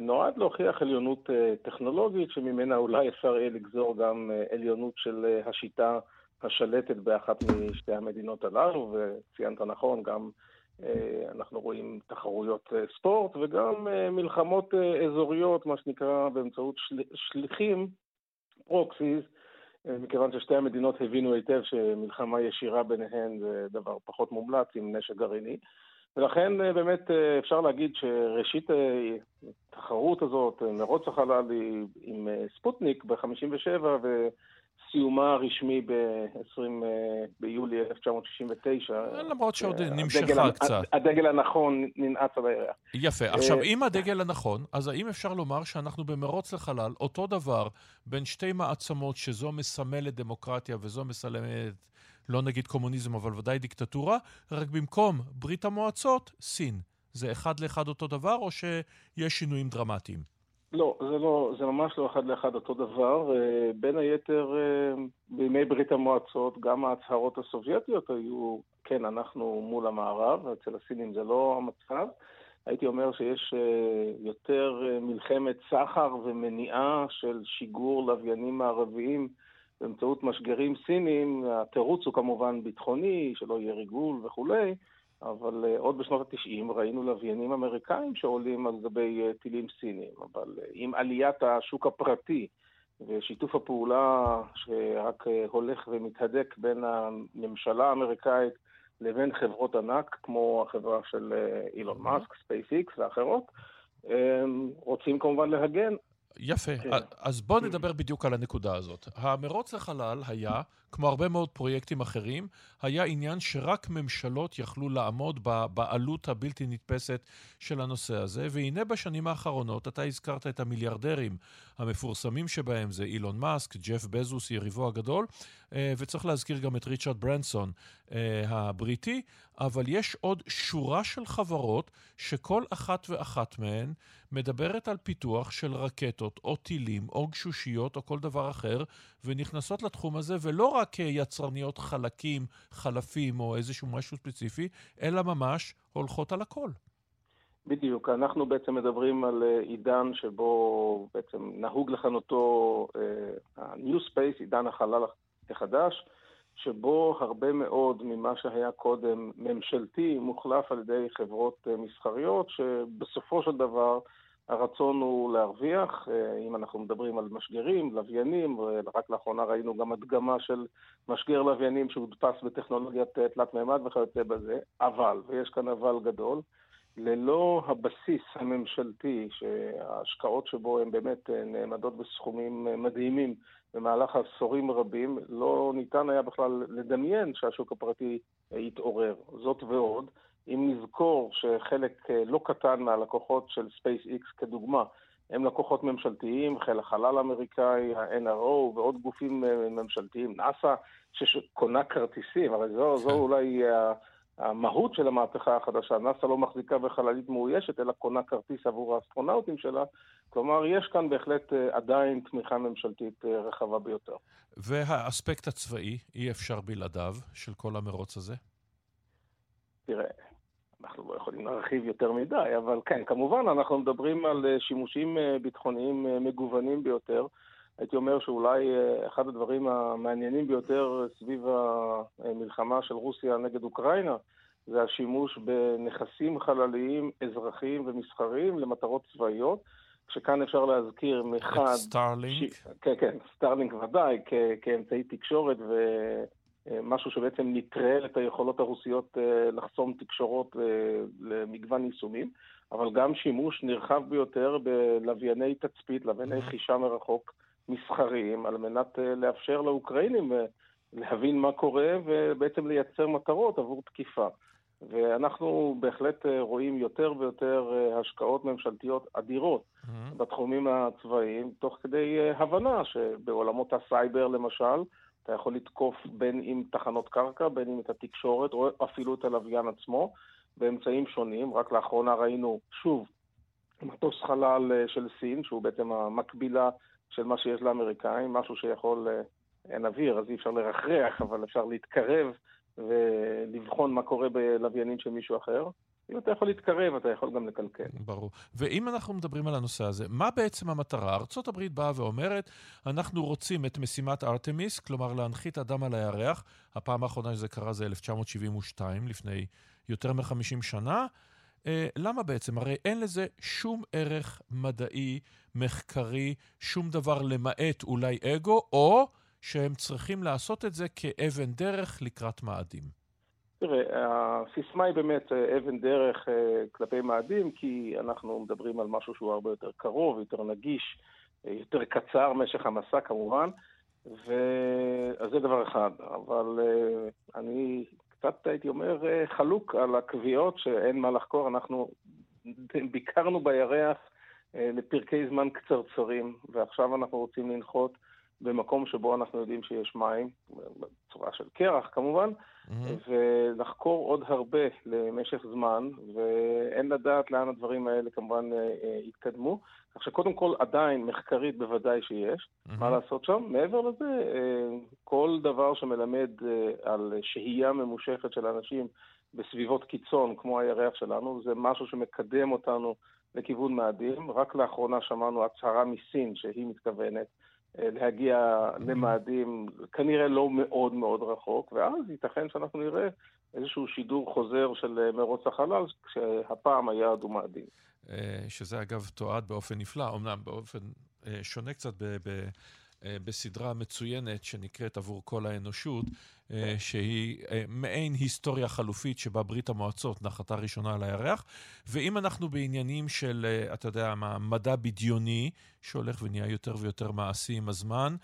S5: נועד להוכיח עליונות טכנולוגית, שממנה אולי אפשר יהיה לגזור גם עליונות של השיטה השלטת באחת משתי המדינות הללו, וציינת נכון, גם אנחנו רואים תחרויות ספורט וגם מלחמות אזוריות, מה שנקרא באמצעות של... שליחים, proxies, מכיוון ששתי המדינות הבינו היטב שמלחמה ישירה ביניהן זה דבר פחות מומלץ עם נשק גרעיני. ולכן באמת אפשר להגיד שראשית התחרות הזאת, מרוץ החלל עם ספוטניק ב-57' סיומה הרשמי ב-20 ביולי 1969.
S3: למרות שעוד נמשכה קצת.
S5: הדגל הנכון ננעץ על הירח.
S3: יפה. עכשיו, עם הדגל הנכון, אז האם אפשר לומר שאנחנו במרוץ לחלל, אותו דבר בין שתי מעצמות שזו מסמלת דמוקרטיה וזו מסמלת, לא נגיד קומוניזם, אבל ודאי דיקטטורה, רק במקום ברית המועצות, סין. זה אחד לאחד אותו דבר, או שיש שינויים דרמטיים?
S5: לא, זה לא, זה ממש לא אחד לאחד אותו דבר. בין היתר, בימי ברית המועצות, גם ההצהרות הסובייטיות היו, כן, אנחנו מול המערב, אצל הסינים זה לא המצב. הייתי אומר שיש יותר מלחמת סחר ומניעה של שיגור לוויינים מערביים באמצעות משגרים סינים. התירוץ הוא כמובן ביטחוני, שלא יהיה ריגול וכולי. אבל עוד בשנות ה-90 ראינו לוויינים אמריקאים שעולים על גבי טילים סינים, אבל עם עליית השוק הפרטי ושיתוף הפעולה שרק הולך ומתהדק בין הממשלה האמריקאית לבין חברות ענק, כמו החברה של אילון מאסק, ספייס-איקס ואחרות, רוצים כמובן להגן
S3: יפה. כן. אז בואו נדבר בדיוק על הנקודה הזאת. המרוץ לחלל היה, כמו הרבה מאוד פרויקטים אחרים, היה עניין שרק ממשלות יכלו לעמוד בעלות הבלתי נתפסת של הנושא הזה, והנה בשנים האחרונות, אתה הזכרת את המיליארדרים המפורסמים שבהם, זה אילון מאסק, ג'ף בזוס, יריבו הגדול, אה, וצריך להזכיר גם את ריצ'רד ברנסון אה, הבריטי, אבל יש עוד שורה של חברות שכל אחת ואחת מהן מדברת על פיתוח של רקטות או טילים או גשושיות או כל דבר אחר, ונכנסות לתחום הזה, ולא רק יצרניות חלקים, חלפים או איזשהו משהו ספציפי, אלא ממש הולכות על הכל.
S5: בדיוק, אנחנו בעצם מדברים על עידן שבו בעצם נהוג לכנותו ה-New Space, עידן החלל החדש, שבו הרבה מאוד ממה שהיה קודם ממשלתי מוחלף על ידי חברות מסחריות, שבסופו של דבר הרצון הוא להרוויח, אם אנחנו מדברים על משגרים, לוויינים, ורק לאחרונה ראינו גם הדגמה של משגר לוויינים שהודפס בטכנולוגיית תלת מימד וכיוצא בזה, אבל, ויש כאן אבל גדול, ללא הבסיס הממשלתי, שההשקעות שבו הן באמת נעמדות בסכומים מדהימים במהלך עשורים רבים, לא ניתן היה בכלל לדמיין שהשוק הפרטי יתעורר. זאת ועוד, אם נזכור שחלק לא קטן מהלקוחות של SpaceX כדוגמה, הם לקוחות ממשלתיים, חיל החלל האמריקאי, ה-NRO ועוד גופים ממשלתיים, נאס"א, שקונה כרטיסים, הרי זו, זו אולי המהות של המהפכה החדשה. נאס"א לא מחזיקה בחללית מאוישת, אלא קונה כרטיס עבור האסטרונאוטים שלה. כלומר, יש כאן בהחלט עדיין תמיכה ממשלתית רחבה ביותר.
S3: והאספקט הצבאי, אי אפשר בלעדיו, של כל המרוץ הזה?
S5: תראה, אנחנו לא יכולים להרחיב יותר מדי, אבל כן, כמובן, אנחנו מדברים על שימושים ביטחוניים מגוונים ביותר. הייתי אומר שאולי אחד הדברים המעניינים ביותר סביב המלחמה של רוסיה נגד אוקראינה זה השימוש בנכסים חלליים אזרחיים ומסחריים למטרות צבאיות, כשכאן אפשר להזכיר מחד...
S3: סטארלינק? ש...
S5: כן, כן, סטארלינק ודאי, כ... כאמצעי תקשורת ומשהו שבעצם נטרל את היכולות הרוסיות לחסום תקשורות למגוון יישומים, אבל גם שימוש נרחב ביותר בלווייני תצפית, לווייני חישה מרחוק. מסחריים על מנת לאפשר לאוקראינים להבין מה קורה ובעצם לייצר מטרות עבור תקיפה. ואנחנו בהחלט אה, רואים יותר ויותר אה, השקעות ממשלתיות אדירות
S3: Mm-hmm.
S5: בתחומים הצבאיים, תוך כדי אה, הבנה שבעולמות הסייבר למשל, אתה יכול לתקוף בין אם תחנות קרקע, בין אם את התקשורת, או אפילו את הלוויין עצמו, באמצעים שונים. רק לאחרונה ראינו, שוב, מטוס חלל אה, של סין, שהוא בעצם המקבילה של מה שיש לאמריקאים, משהו שיכול, אה, אין אוויר, אז אי אפשר לרחרח, אבל אפשר להתקרב ולבחון מה קורה בלוויינים של מישהו אחר. אם אתה יכול להתקרב, אתה יכול גם לקלקל.
S3: ברור. ואם אנחנו מדברים על הנושא הזה, מה בעצם המטרה? הברית באה ואומרת, אנחנו רוצים את משימת ארתמיס, כלומר להנחית אדם על הירח. הפעם האחרונה שזה קרה זה 1972, לפני יותר מ-50 שנה. אה, למה בעצם? הרי אין לזה שום ערך מדעי, מחקרי, שום דבר למעט אולי אגו, או שהם צריכים לעשות את זה כאבן דרך לקראת מאדים.
S5: תראה, הסיסמה היא באמת אה, אבן דרך אה, כלפי מאדים, כי אנחנו מדברים על משהו שהוא הרבה יותר קרוב, יותר נגיש, אה, יותר קצר, משך המסע כמובן, ו... אז זה דבר אחד. אבל אני קצת הייתי אומר חלוק על הקביעות שאין מה לחקור. אנחנו ביקרנו בירח לפרקי זמן קצרצרים, ועכשיו אנחנו רוצים לנחות במקום שבו אנחנו יודעים שיש מים, בצורה של קרח כמובן, ולחקור עוד הרבה למשך זמן, ואין לדעת לאן הדברים האלה כמובן אה, אה, יתקדמו. כך שקודם כל, עדיין, מחקרית בוודאי שיש, מה לעשות שם. מעבר לזה, אה, כל דבר שמלמד אה, על שהייה ממושכת של אנשים בסביבות קיצון, כמו הירח שלנו, זה משהו שמקדם אותנו לכיוון מאדים. רק לאחרונה שמענו הצהרה מסין שהיא מתכוונת להגיע למאדים, כנראה לא מאוד מאוד רחוק, ואז ייתכן שאנחנו נראה איזשהו שידור חוזר של אה, מרוץ החלל, כשהפעם היעד הוא מאדים.
S3: אה, שזה אגב תועד באופן נפלא, אמנם באופן אה, שונה קצת ב- אה, בסדרה מצוינת שנקראת עבור כל האנושות, אה, שהיא אה, מעין היסטוריה חלופית שבה ברית המועצות נחתה ראשונה על הירח. ואם אנחנו בעניינים של, אה, אתה יודע מדע בדיוני, שהולך ונהיה יותר ויותר מעשי עם הזמן,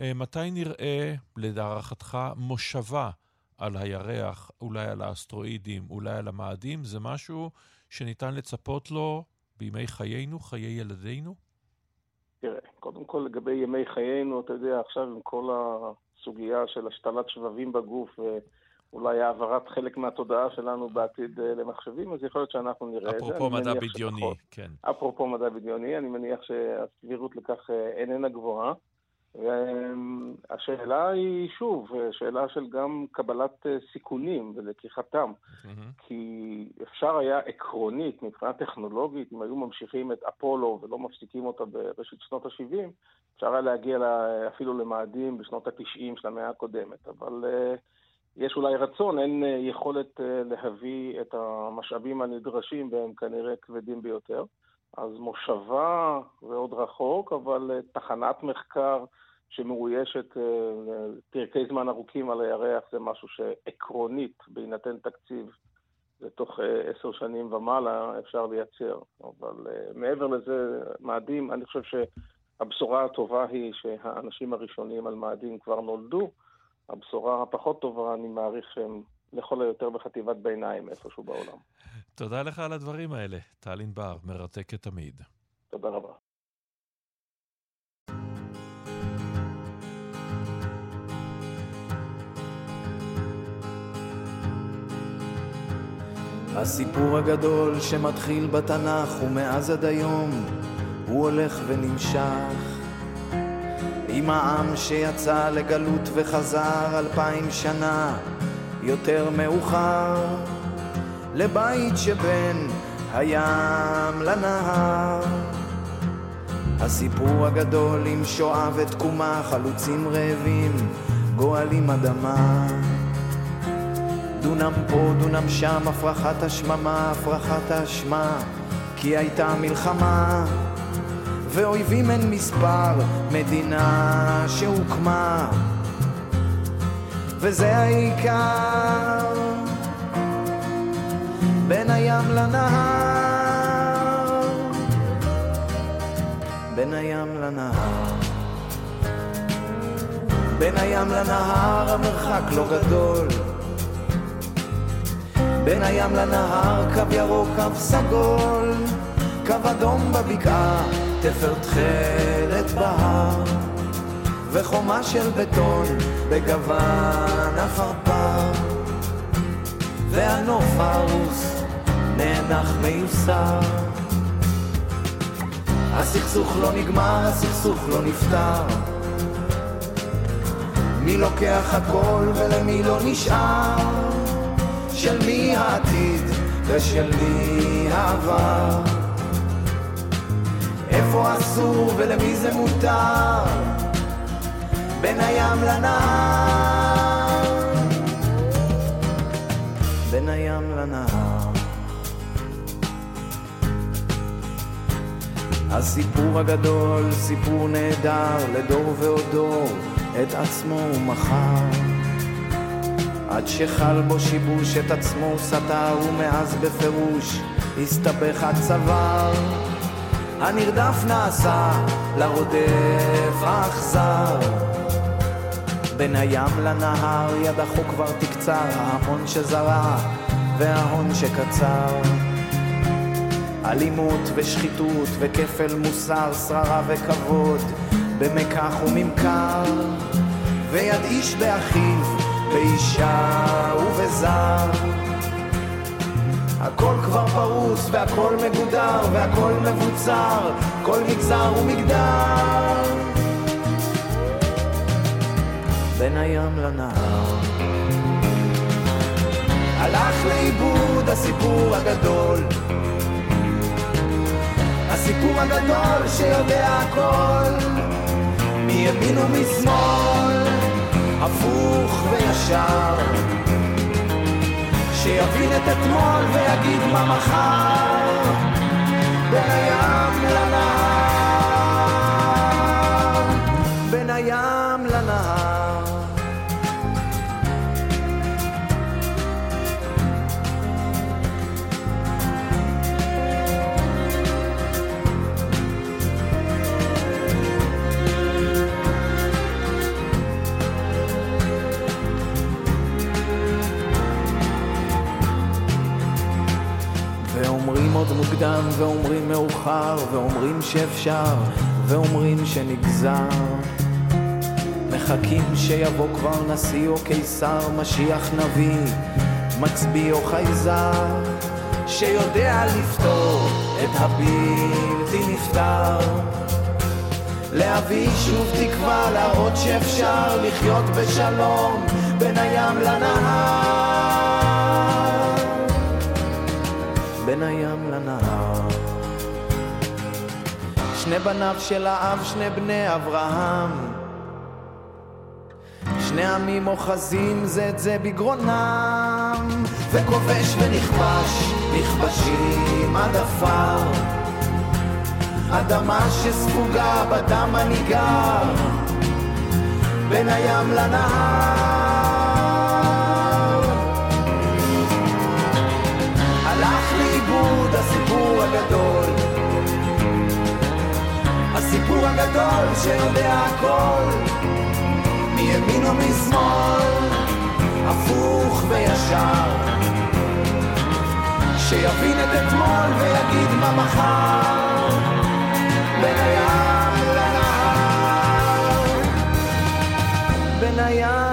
S3: אה, מתי נראה, להערכתך, מושבה על הירח, אולי על האסטרואידים, אולי על המאדים? זה משהו שניתן לצפות לו בימי חיינו, חיי ילדינו?
S5: תראה, קודם כל לגבי ימי חיינו, אתה יודע, עכשיו עם כל הסוגיה של השתלת שבבים בגוף ואולי העברת חלק מהתודעה שלנו בעתיד אה, למחשבים, אז יכול להיות שאנחנו נראה את זה.
S3: אפרופו מדע בדיוני,
S5: שפחות.
S3: כן.
S5: אפרופו מדע בדיוני, אני מניח שהסבירות לכך אה, איננה גבוהה. והשאלה היא, שוב, שאלה של גם קבלת אה, סיכונים ולקיחתם.
S3: מהמם.
S5: כי אפשר היה עקרונית, מבחינה טכנולוגית, אם היו ממשיכים את אפולו ולא מפסיקים אותה בראשית שנות ה-70, אפשר היה להגיע לה, אפילו למאדים בשנות ה-90 של המאה הקודמת. אבל uh, יש אולי רצון, אין uh, יכולת uh, להביא את המשאבים הנדרשים, והם כנראה כבדים ביותר. אז מושבה זה עוד רחוק, אבל תחנת מחקר שמאוישת uh, פרקי זמן ארוכים על הירח זה משהו שעקרונית, בהינתן תקציב, לתוך אה, עשר שנים ומעלה אפשר לייצר. אבל uh, מעבר לזה, מאדים, אני חושב שהבשורה הטובה היא שהאנשים הראשונים על מאדים כבר נולדו. הבשורה הפחות טובה, אני מעריך שהם לכל היותר בחטיבת ביניים איפשהו בעולם.
S3: תודה לך על הדברים האלה. טל ענבר, מרתקת תמיד.
S5: תודה רבה.
S12: הסיפור הגדול שמתחיל בתנ"ך ומאז עד היום הוא הולך ונמשך. עם העם שיצא לגלות וחזר אלפיים שנה יותר מאוחר לבית שבין הים לנהר. הסיפור הגדול עם שואה ותקומה חלוצים רעבים גואלים אדמה דונם פה, דונם שם, הפרחת השממה, הפרחת האשמה, כי הייתה מלחמה, ואויבים אין מספר, מדינה שהוקמה, וזה העיקר, בין הים לנהר, בין הים לנהר. בין הים לנהר המרחק לא גדול בין הים לנהר, קו ירוק, קו סגול, קו אדום בבקעה, תפר תכלת בהר, וחומה של בטון בגוון עפרפר, והנוף הרוס נאנח מיוסר. הסכסוך לא נגמר, הסכסוך לא נפתר. מי לוקח הכל ולמי לא נשאר? של מי העתיד ושל מי העבר? איפה אסור ולמי זה מותר? בין הים לנהר. בין הים לנהר. הסיפור הגדול, סיפור נהדר, לדור ועוד דור, את עצמו הוא מכר. עד שחל בו שיבוש, את עצמו סתר, ומאז בפירוש הסתבך הצוואר. הנרדף נעשה לרודף האכזר. בין הים לנהר יד החוק כבר תקצר, ההמון שזרע וההון שקצר. אלימות ושחיתות וכפל מוסר, שררה וכבוד, במקח וממכר, ויד איש באחיו, באישה ובזר. הכל כבר פרוס והכל מגודר והכל מבוצר, כל מגזר ומגדר. בין הים לנהר. הלך לאיבוד הסיפור הגדול, הסיפור הגדול שיודע הכל, מימין ומשמאל, הפוך וישר. שיבין את אתמול ויגיד מה מחר, מאוחר, ואומרים שאפשר, ואומרים שנגזר. מחכים שיבוא כבר נשיא או קיסר, משיח נביא, מצביא או חייזר, שיודע לפתור את הבלתי נפתר. להביא שוב תקווה, להראות שאפשר לחיות בשלום בין הים לנהר. בין הים שני בניו של האב, שני בני אברהם. שני עמים אוחזים זה את זה בגרונם, וכובש ונכבש, נכבשים עד עפר. אדמה שספוגה בדם הניגר, בין הים לנהר. הלך לאיבוד הסיפור הגדול שיודע הכל, מימין ומשמאל, הפוך וישר. שיבין את אתמול ויגיד מה מחר, בין הים לנהר, בין הים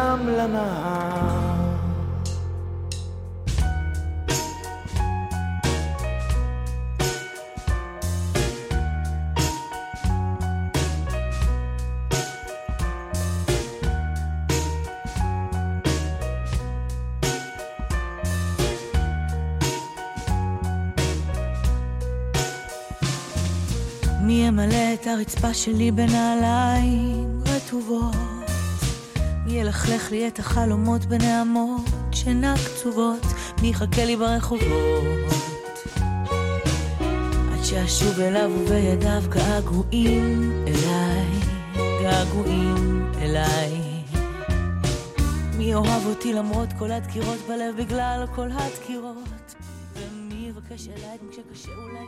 S13: הרצפה שלי בנעליים רטובות? מי ילכלך לי את החלומות בנעמות שינה קצובות? מי יחכה לי ברחובות? עד שאשוב אליו ובידיו געגועים אליי, געגועים אליי. מי יאהב אותי למרות כל הדקירות בלב בגלל כל הדקירות? ומי יבקש אליי כשקשה אולי?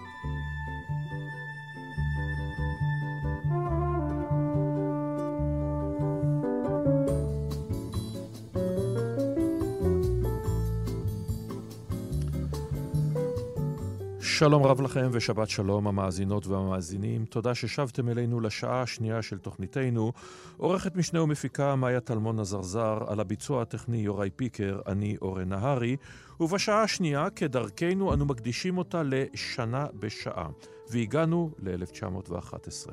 S3: שלום רב לכם ושבת שלום המאזינות והמאזינים. תודה ששבתם אלינו לשעה השנייה של תוכניתנו. עורכת משנה ומפיקה מאיה טלמון עזרזר, על הביצוע הטכני יוראי פיקר, אני אורן נהרי, ובשעה השנייה, כדרכנו, אנו מקדישים אותה לשנה בשעה, והגענו ל-1911.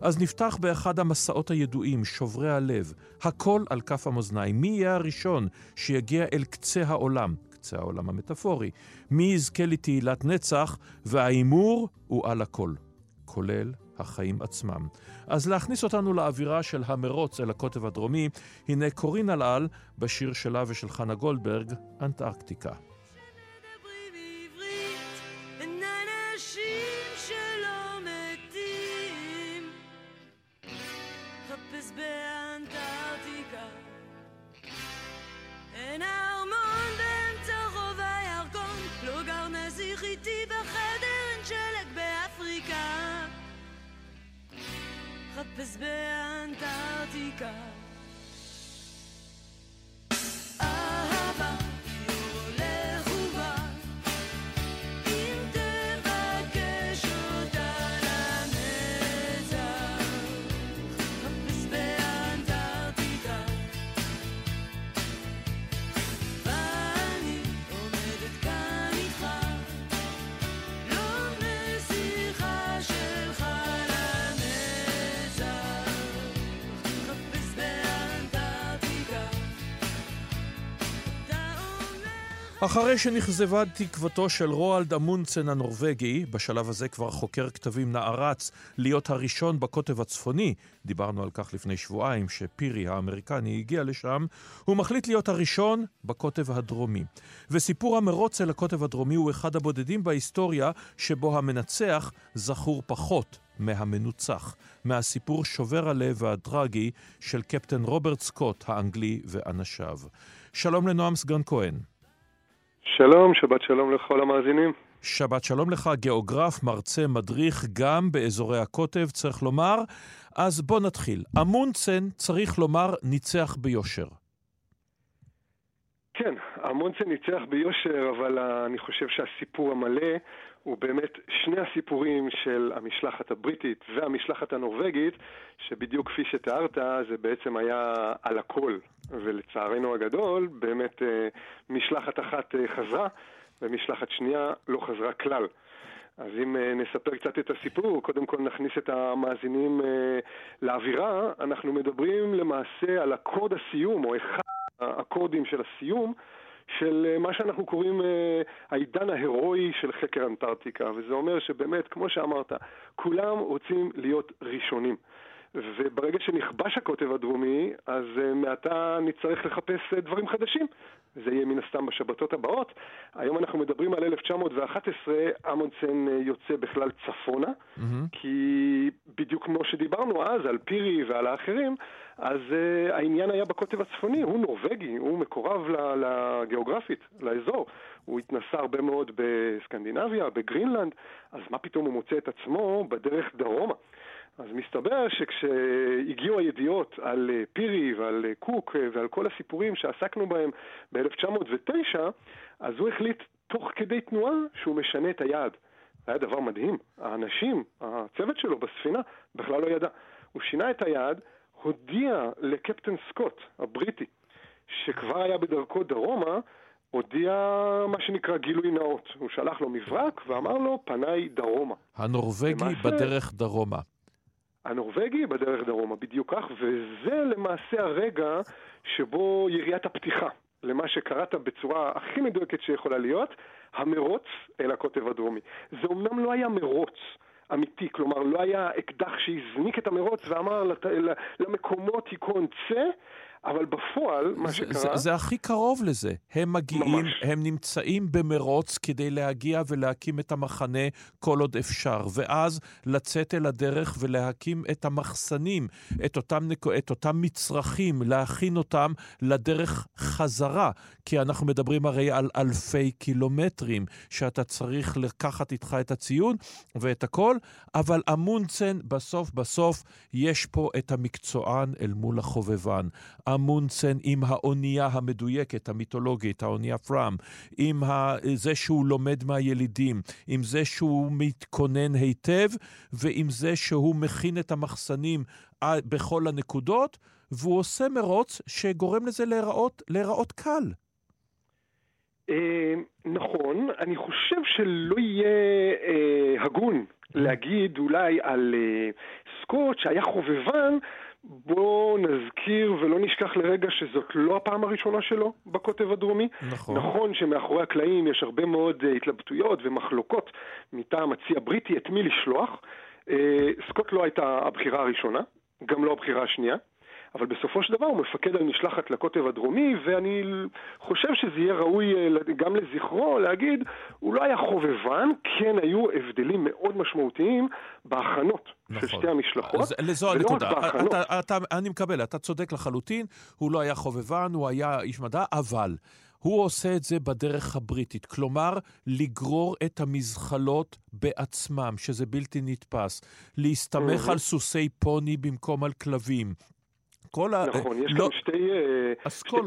S3: אז נפתח באחד המסעות הידועים, שוברי הלב, הכל על כף המאזניים. מי יהיה הראשון שיגיע אל קצה העולם? קצה העולם המטאפורי. מי יזכה לתהילת נצח, וההימור הוא על הכל, כולל החיים עצמם. אז להכניס אותנו לאווירה של המרוץ אל הקוטב הדרומי, הנה קורין אלעל בשיר שלה ושל חנה גולדברג, אנטארקטיקה.
S14: באנטארקטיקה
S3: אחרי שנכזבה תקוותו של רואלד אמונצן הנורבגי, בשלב הזה כבר חוקר כתבים נערץ להיות הראשון בקוטב הצפוני, דיברנו על כך לפני שבועיים שפירי האמריקני הגיע לשם, הוא מחליט להיות הראשון בקוטב הדרומי. וסיפור המרוץ אל הקוטב הדרומי הוא אחד הבודדים בהיסטוריה שבו המנצח זכור פחות מהמנוצח, מהסיפור שובר הלב והטרגי של קפטן רוברט סקוט האנגלי ואנשיו. שלום לנועם סגן כהן.
S15: שלום, שבת שלום לכל המאזינים.
S3: שבת שלום לך, גיאוגרף, מרצה, מדריך, גם באזורי הקוטב, צריך לומר. אז בוא נתחיל. אמונצן, צריך לומר, ניצח ביושר.
S15: כן, אמונצן ניצח ביושר, אבל אני חושב שהסיפור המלא הוא באמת שני הסיפורים של המשלחת הבריטית והמשלחת הנורבגית, שבדיוק כפי שתיארת, זה בעצם היה על הכל. ולצערנו הגדול, באמת אה, משלחת אחת אה, חזרה, ומשלחת שנייה לא חזרה כלל. אז אם אה, נספר קצת את הסיפור, קודם כל נכניס את המאזינים לאווירה, אנחנו מדברים למעשה על אקורד הסיום, או אחד האקורדים של הסיום, של אה, מה שאנחנו קוראים אה, העידן ההירואי של חקר אנטארקטיקה, וזה אומר שבאמת, כמו שאמרת, כולם רוצים להיות ראשונים. וברגע שנכבש הקוטב הדרומי, אז uh, מעתה נצטרך לחפש uh, דברים חדשים. זה יהיה מן הסתם בשבתות הבאות. היום אנחנו מדברים על 1911, אמונסן uh, יוצא בכלל צפונה, mm-hmm. כי בדיוק כמו שדיברנו אז על פירי ועל האחרים, אז uh, העניין היה בקוטב הצפוני, הוא נורבגי, הוא מקורב לגיאוגרפית, לאזור. הוא התנסה הרבה מאוד בסקנדינביה, בגרינלנד, אז מה פתאום הוא מוצא את עצמו בדרך דרומה? אז מסתבר שכשהגיעו הידיעות על אה, פירי ועל אה, קוק אה, ועל כל הסיפורים שעסקנו בהם ב-1909, אז הוא החליט תוך כדי תנועה שהוא משנה את היעד. זה היה דבר מדהים. האנשים, הצוות שלו בספינה, בכלל לא ידע. הוא שינה את היעד, הודיע לקפטן סקוט, הבריטי, שכבר היה בדרכו דרומה, הודיע מה שנקרא גילוי נאות. הוא שלח לו מברק ואמר לו, פניי דרומה.
S3: הנורבגי למעשה, בדרך דרומה.
S15: הנורבגי בדרך דרומה, בדיוק כך, וזה למעשה הרגע שבו יריית הפתיחה למה שקראת בצורה הכי מדויקת שיכולה להיות, המרוץ אל הקוטב הדרומי. זה אומנם לא היה מרוץ. אמיתי, כלומר לא היה אקדח שהזניק את המרוץ ואמר למקומות היכון צא, אבל בפועל, מה שקרה...
S3: זה, זה הכי קרוב לזה. הם מגיעים, ממש. הם נמצאים במרוץ כדי להגיע ולהקים את המחנה כל עוד אפשר, ואז לצאת אל הדרך ולהקים את המחסנים, את אותם, את אותם מצרכים, להכין אותם לדרך חזרה. כי אנחנו מדברים הרי על אלפי קילומטרים, שאתה צריך לקחת איתך את הציון ואת הכל, אבל אמונצן, בסוף בסוף, יש פה את המקצוען אל מול החובבן. אמונדסן עם האונייה המדויקת, המיתולוגית, האונייה פראם, עם ה... זה שהוא לומד מהילידים, עם זה שהוא מתכונן היטב, ועם זה שהוא מכין את המחסנים אה, בכל הנקודות, והוא עושה מרוץ שגורם לזה להיראות, להיראות קל.
S15: אה, נכון, אני חושב שלא יהיה אה, הגון להגיד אולי על סקוט שהיה חובבן, בואו נזכיר ולא נשכח לרגע שזאת לא הפעם הראשונה שלו בקוטב הדרומי.
S3: נכון.
S15: נכון שמאחורי הקלעים יש הרבה מאוד אה, התלבטויות ומחלוקות מטעם הצי הבריטי את מי לשלוח. אה, סקוט לא הייתה הבחירה הראשונה, גם לא הבחירה השנייה. אבל בסופו של דבר הוא מפקד על משלחת לקוטב הדרומי, ואני חושב שזה יהיה ראוי אה, גם לזכרו להגיד, הוא לא היה חובבן, כן היו הבדלים מאוד משמעותיים בהכנות
S3: נכון.
S15: של שתי המשלחות.
S3: אז לזו הנקודה. אתה, אתה, אני מקבל, אתה צודק לחלוטין, הוא לא היה חובבן, הוא היה איש מדע, אבל הוא עושה את זה בדרך הבריטית. כלומר, לגרור את המזחלות בעצמם, שזה בלתי נתפס. להסתמך
S15: Mhm.
S3: על סוסי פוני במקום על כלבים. כל ה...
S15: נכון, יש
S3: לא-
S15: כאן שתי, אה.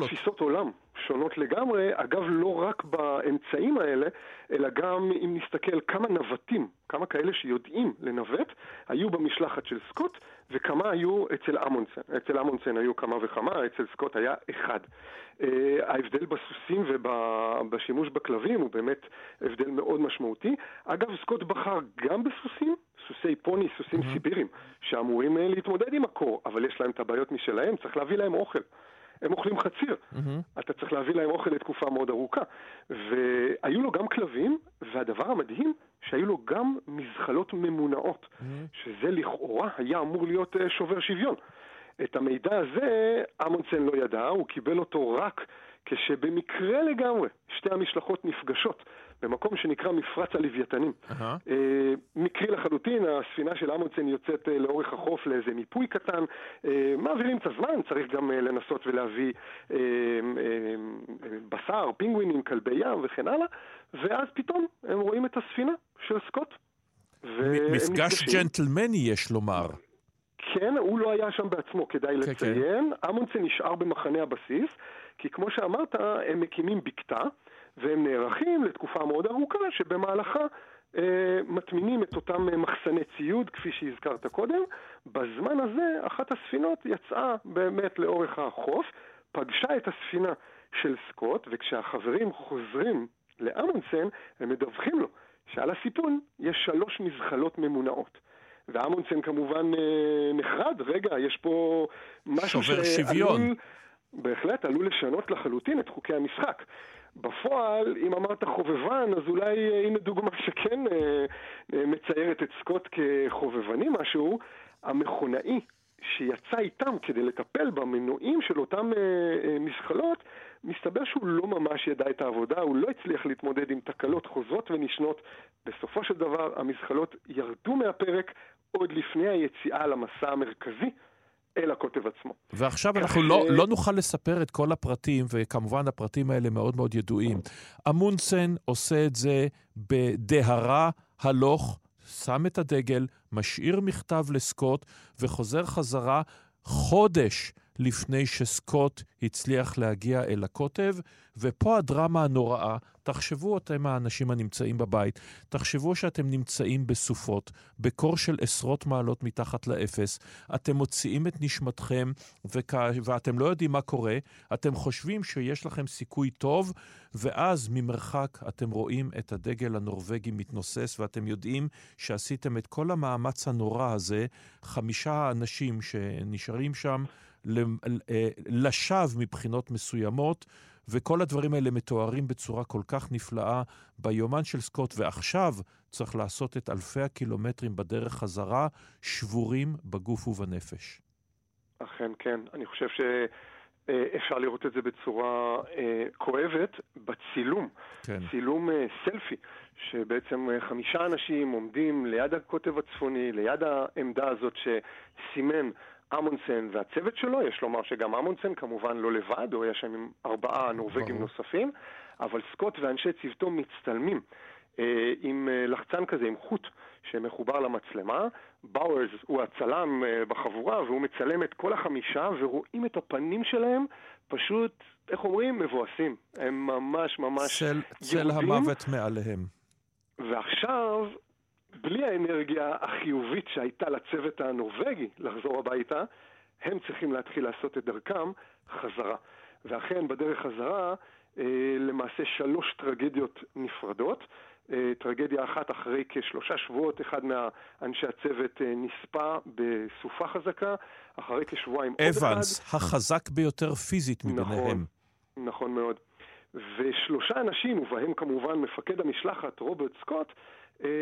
S15: תפיסות עולם שונות לגמרי, אגב לא רק באמצעים האלה, אלא גם אם נסתכל כמה נווטים, כמה כאלה שיודעים לנווט, היו במשלחת של סקוט, וכמה היו אצל אמונסן. אצל אמונסן היו כמה וכמה, אצל סקוט היה אחד. אה, ההבדל בסוסים ובשימוש בכלבים הוא באמת הבדל מאוד משמעותי. אגב, סקוט בחר גם בסוסים, סוסי פוני, סוסים
S3: Mhm.
S15: סיבירים, שאמורים אה, להתמודד עם הקור, אבל יש להם את הבעיות משלהם, צריך להביא להם אוכל. הם אוכלים חציר.
S3: מהמם.
S15: אתה צריך להביא להם אוכל לתקופה מאוד ארוכה. והיו לו גם כלבים, והדבר המדהים, שהיו לו גם מזחלות ממונעות, שזה לכאורה היה אמור להיות אה, שובר שוויון. את המידע הזה אמונסן לא ידע, הוא קיבל אותו רק כשבמקרה לגמרי שתי המשלחות נפגשות במקום שנקרא מפרץ הלוויתנים.
S3: אהה.
S15: אה, מקרי לחלוטין, הספינה של אמונסן יוצאת אה, לאורך החוף לאיזה מיפוי קטן, אה, מעבירים את הזמן, צריך גם לנסות ולהביא בשר, פינגווינים, כלבי ים וכן הלאה, ואז פתאום הם רואים את הספינה של סקוט.
S3: מפגש. ג'נטלמני, יש לומר.
S15: כן, הוא לא היה שם בעצמו, כדאי
S3: כן,
S15: לציין. אמונסן נשאר במחנה הבסיס, כי כמו שאמרת, הם מקימים בקתה, והם נערכים לתקופה מאוד ארוכה, שבמהלכה אה, מטמינים את אותם אה, מחסני ציוד, כפי שהזכרת קודם. בזמן הזה, אחת הספינות יצאה באמת לאורך החוף, פגשה את הספינה של סקוט, וכשהחברים חוזרים לאמונסן, הם מדווחים לו שעל הסיפון יש שלוש מזחלות ממונעות. ואמונסן כמובן אה, נחרד, רגע, יש פה משהו
S3: שובר שוויון.
S15: בהחלט עלול לשנות לחלוטין את חוקי המשחק. בפועל, אם אמרת חובבן, אז אולי אה, הנה דוגמה שכן אה, אה, מציירת את סקוט כחובבני משהו, המכונאי שיצא איתם כדי לטפל במנועים של אותם אה, אה, מזחלות, מסתבר שהוא לא ממש ידע את העבודה, הוא לא הצליח להתמודד עם תקלות חוזרות ונשנות. בסופו של דבר המזחלות ירדו מהפרק עוד לפני היציאה למסע המרכזי אל הקוטב עצמו.
S3: ועכשיו
S15: כך
S3: אנחנו
S15: ש-
S3: לא, לא נוכל לספר את כל הפרטים, וכמובן הפרטים האלה מאוד מאוד ידועים. אמונסן עושה את זה בדהרה, הלוך, שם את הדגל, משאיר מכתב לסקוט, וחוזר חזרה חודש לפני שסקוט הצליח להגיע אל הקוטב, ופה הדרמה הנוראה. תחשבו אתם האנשים הנמצאים בבית, תחשבו שאתם נמצאים בסופות, בקור של עשרות מעלות מתחת לאפס, אתם מוציאים את נשמתכם וכ... ואתם לא יודעים מה קורה, אתם חושבים שיש לכם סיכוי טוב, ואז ממרחק אתם רואים את הדגל הנורבגי מתנוסס, ואתם יודעים שעשיתם את כל המאמץ הנורא הזה, חמישה האנשים שנשארים שם לשווא מבחינות מסוימות, וכל הדברים האלה מתוארים בצורה כל כך נפלאה ביומן של סקוט, ועכשיו צריך לעשות את אלפי הקילומטרים בדרך חזרה, שבורים בגוף ובנפש.
S15: אכן כן, אני חושב שאפשר לראות את זה בצורה אה, כואבת בצילום.
S3: כן.
S15: צילום אה, סלפי, שבעצם אה, חמישה אנשים עומדים ליד הקוטב הצפוני, ליד העמדה הזאת שסימן אמונסן והצוות שלו, יש לומר שגם אמונסן כמובן לא לבד, הוא היה שם עם ארבעה נורבגים. נוספים, אבל סקוט ואנשי צוותו מצטלמים אה, עם אה, לחצן כזה, עם חוט שמחובר למצלמה. באוורס הוא הצלם אה, בחבורה והוא מצלם את כל החמישה ורואים את הפנים שלהם פשוט, איך אומרים? מבואסים. הם ממש ממש
S3: צל, צל המוות מעליהם.
S15: ועכשיו, בלי האנרגיה החיובית שהייתה לצוות הנורבגי לחזור הביתה, הם צריכים להתחיל לעשות את דרכם חזרה. ואכן, בדרך חזרה, אה, למעשה שלוש טרגדיות נפרדות. אה, טרגדיה אחת אחרי כשלושה שבועות, אחד מאנשי הצוות אה, נספה בסופה חזקה, אחרי כשבועיים עוד אחד.
S3: אבנס, החזק ביותר פיזית מביניהם.
S15: נכון, נכון מאוד. ושלושה אנשים, ובהם כמובן מפקד המשלחת רוברט סקוט,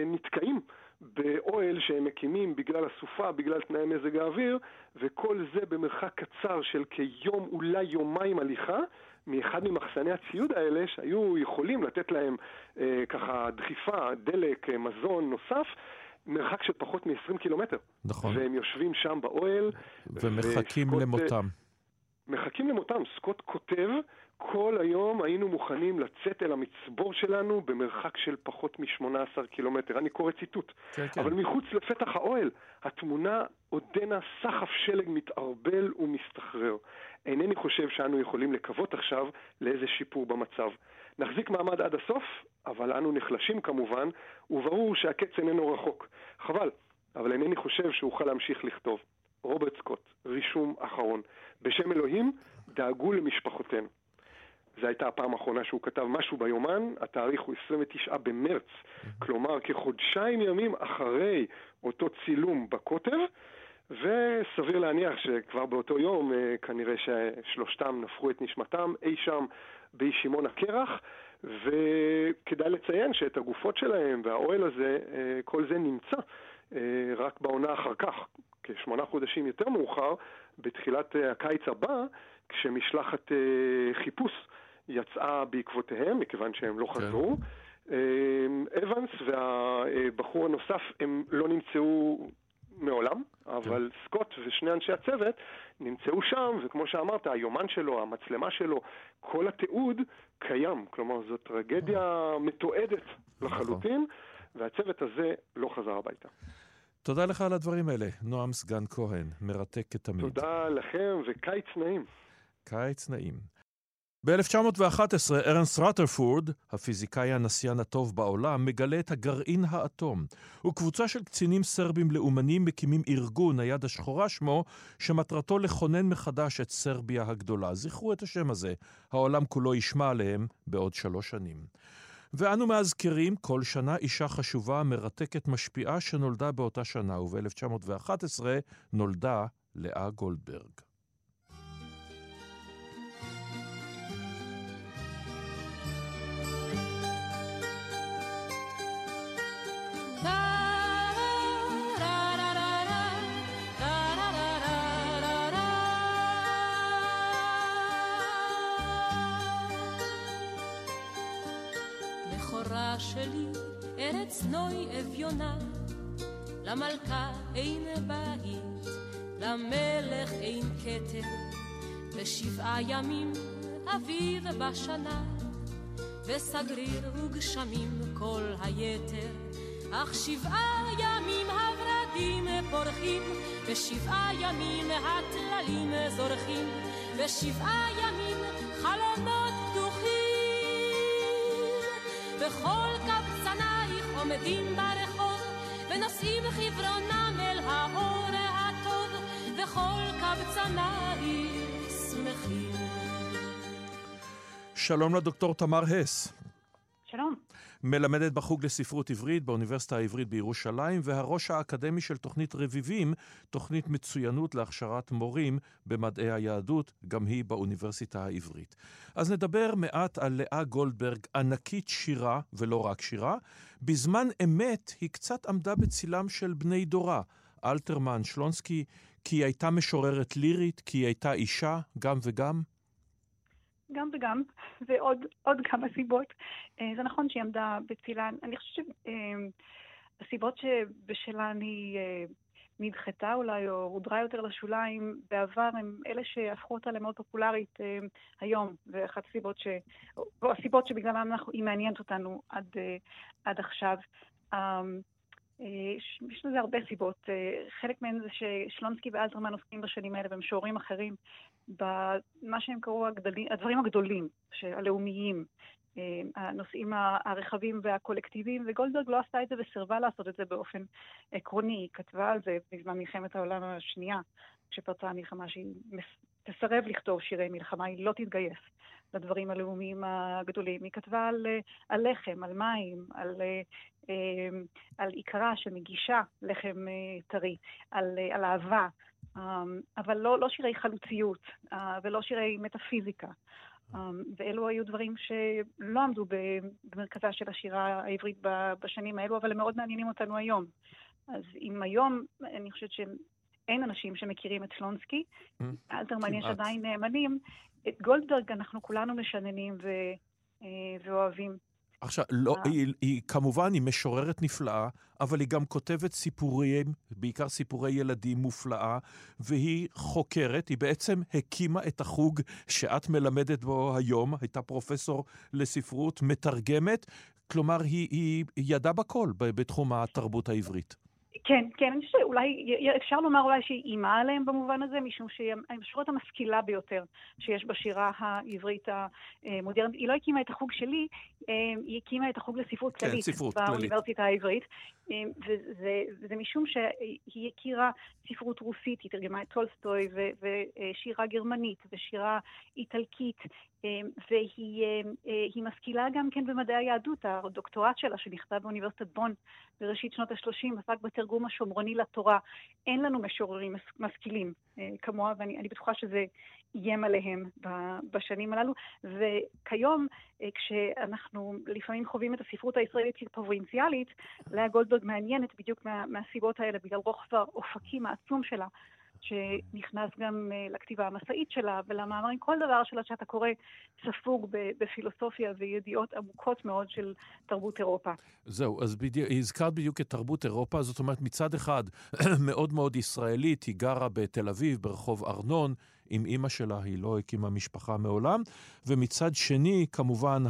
S15: נתקעים באוהל שהם מקימים בגלל הסופה, בגלל תנאי מזג האוויר, וכל זה במרחק קצר של כיום, אולי יומיים הליכה, מאחד ממחסני הציוד האלה, שהיו יכולים לתת להם אה, ככה דחיפה, דלק, אה, מזון נוסף, מרחק של פחות מ-20 קילומטר.
S3: נכון.
S15: והם יושבים שם באוהל.
S3: ומחכים
S15: וסקוט,
S3: למותם.
S15: מחכים למותם. סקוט כותב, כל היום היינו מוכנים לצאת אל המצבור שלנו במרחק של פחות מ-18 קילומטר. אני קורא ציטוט.
S3: כן, כן.
S15: אבל מחוץ לפתח האוהל, התמונה עודנה סחף שלג מתערבל ומסתחרר. אינני חושב שאנו יכולים לקוות עכשיו לאיזה שיפור במצב. נחזיק מעמד עד הסוף, אבל אנו נחלשים כמובן, וברור שהקץ איננו רחוק. חבל, אבל אינני חושב שאוכל להמשיך לכתוב. רוברט סקוט, רישום אחרון. בשם אלוהים, דאגו למשפחותינו. זו הייתה הפעם האחרונה שהוא כתב משהו ביומן, התאריך הוא 29 במרץ, כלומר כחודשיים ימים אחרי אותו צילום בקוטב, וסביר להניח שכבר באותו יום אה, כנראה ששלושתם נפחו את נשמתם אי שם באי שמעון הקרח, וכדאי לציין שאת הגופות שלהם והאוהל הזה, אה, כל זה נמצא אה, רק בעונה אחר כך, כשמונה חודשים יותר מאוחר, בתחילת הקיץ הבא, כשמשלחת חיפוש יצאה בעקבותיהם, מכיוון שהם לא חזרו. אבנס והבחור הנוסף הם לא נמצאו מעולם, אבל כן. סקוט ושני אנשי הצוות נמצאו שם, וכמו שאמרת, היומן שלו, המצלמה שלו, כל התיעוד קיים. כלומר, זו טרגדיה מתועדת לחלוטין, והצוות הזה לא חזר הביתה.
S3: תודה לך על הדברים האלה, נועם סגן כהן, מרתק כתמיד.
S15: תודה לכם, וקיץ נעים.
S3: קיץ נעים. ב-1911 ארנסט רטרפורד, הפיזיקאי הנסיין הטוב בעולם, מגלה את הגרעין האטום. וקבוצה של קצינים סרבים לאומנים מקימים ארגון, היד השחורה שמו, שמטרתו לכונן מחדש את סרביה הגדולה. זכרו את השם הזה, העולם כולו ישמע עליהם בעוד שלוש שנים. ואנו מאזכרים כל שנה אישה חשובה, מרתקת, משפיעה, שנולדה באותה שנה, וב-1911 נולדה לאה גולדברג.
S16: שלי, ארץ נוי אביונה, למלכה אין בית, למלך אין כתר, ושבעה ימים אביב בשנה, וסגריר וגשמים כל היתר, אך שבעה ימים הורדים פורחים, ושבעה ימים הטללים זורחים, ושבעה ימים חלונות וכל קבצנייך עומדים ברחוב, ונושאים חברונם אל האור הטוב, וכל קבצנייך שמחים.
S3: שלום לדוקטור תמר הס.
S17: שלום.
S3: מלמדת בחוג לספרות עברית באוניברסיטה העברית בירושלים, והראש האקדמי של תוכנית רביבים, תוכנית מצוינות להכשרת מורים במדעי היהדות, גם היא באוניברסיטה העברית. אז נדבר מעט על לאה גולדברג, ענקית שירה, ולא רק שירה. בזמן אמת היא קצת עמדה בצילם של בני דורה, אלתרמן, שלונסקי, כי היא הייתה משוררת לירית, כי היא הייתה אישה, גם וגם.
S17: גם וגם, ועוד כמה סיבות. אה, זה נכון שהיא עמדה בצילן. אני חושבת שהסיבות אה, שבשלן היא אה, נדחתה אולי, או הודרה יותר לשוליים בעבר, הם אלה שהפכו אותה למאוד פופולרית היום, ואחת הסיבות ש... או הסיבות שבגללן היא מעניינת אותנו עד, עד עכשיו. יש לזה הרבה סיבות. חלק מהן זה ששלונסקי ואלתרמן עוסקים בשנים האלה במשוררים אחרים, במה שהם קראו הגדלים, הדברים הגדולים, הלאומיים, הנושאים הרחבים והקולקטיביים, וגולדברג לא עשתה את זה וסירבה לעשות את זה באופן עקרוני. היא כתבה על זה בזמן מלחמת העולם השנייה, כשפרצה המלחמה, שהיא תסרב לכתוב שירי מלחמה, היא לא תתגייס לדברים הלאומיים הגדולים. היא כתבה על, על לחם, על מים, על, על עיקרה שמגישה לחם טרי, על, על אהבה, אבל לא, לא שירי חלוציות ולא שירי מטאפיזיקה. ואלו היו דברים שלא עמדו במרכזה של השירה העברית בשנים האלו, אבל הם מאוד מעניינים אותנו היום. אז אם היום, אני חושבת שאין אנשים שמכירים את שלונסקי,
S3: Mm,
S17: אלתרמן יש. עדיין נאמנים, את גולדברג אנחנו כולנו משננים ו, אה, ואוהבים.
S3: עכשיו, לא,
S17: אה.
S3: היא, היא כמובן, היא משוררת נפלאה, אבל היא גם כותבת סיפורים, בעיקר סיפורי ילדים מופלאה, והיא חוקרת, היא בעצם הקימה את החוג שאת מלמדת בו היום, הייתה פרופסור לספרות, מתרגמת, כלומר, היא, היא ידעה בכל בתחום התרבות העברית.
S17: כן, כן, אני חושבת שאולי, אפשר לומר אולי שהיא אימה עליהם במובן הזה, משום שהיא המשוררת המשכילה ביותר שיש בשירה העברית המודרנית. היא לא הקימה את החוג שלי, אה, היא הקימה את החוג לספרות
S3: כן,
S17: כללית. באוניברסיטה העברית, וזה, וזה משום שהיא הכירה ספרות רוסית, היא תרגמה את טולסטוי, ו- ושירה גרמנית, ושירה איטלקית, אה, והיא אה, אה, משכילה גם כן במדעי היהדות. הדוקטורט שלה, שנכתב באוניברסיטת בון בראשית שנות ה-30, עסק בתרגום השומרוני לתורה. אין לנו משוררים משכילים אה, כמוה, ואני אני בטוחה שזה איים עליהם בשנים הללו. וכיום, אה, כשאנחנו לפעמים חווים את הספרות הישראלית כפרובינציאלית, לאה גולדברג מעניינת בדיוק מה, מהסיבות האלה, בגלל רוחב האופקים העצום שלה. שנכנס גם אה, לכתיבה המסעית שלה ולמאמרים, כל דבר שלה שאתה קורא ספוג בפילוסופיה וידיעות עמוקות מאוד של תרבות אירופה.
S3: זהו, אז בדיוק, הזכרת בדיוק את תרבות אירופה, זאת אומרת, מצד אחד, מאוד מאוד ישראלית, היא גרה בתל אביב, ברחוב ארנון, עם אימא שלה, היא לא הקימה משפחה מעולם, ומצד שני, כמובן,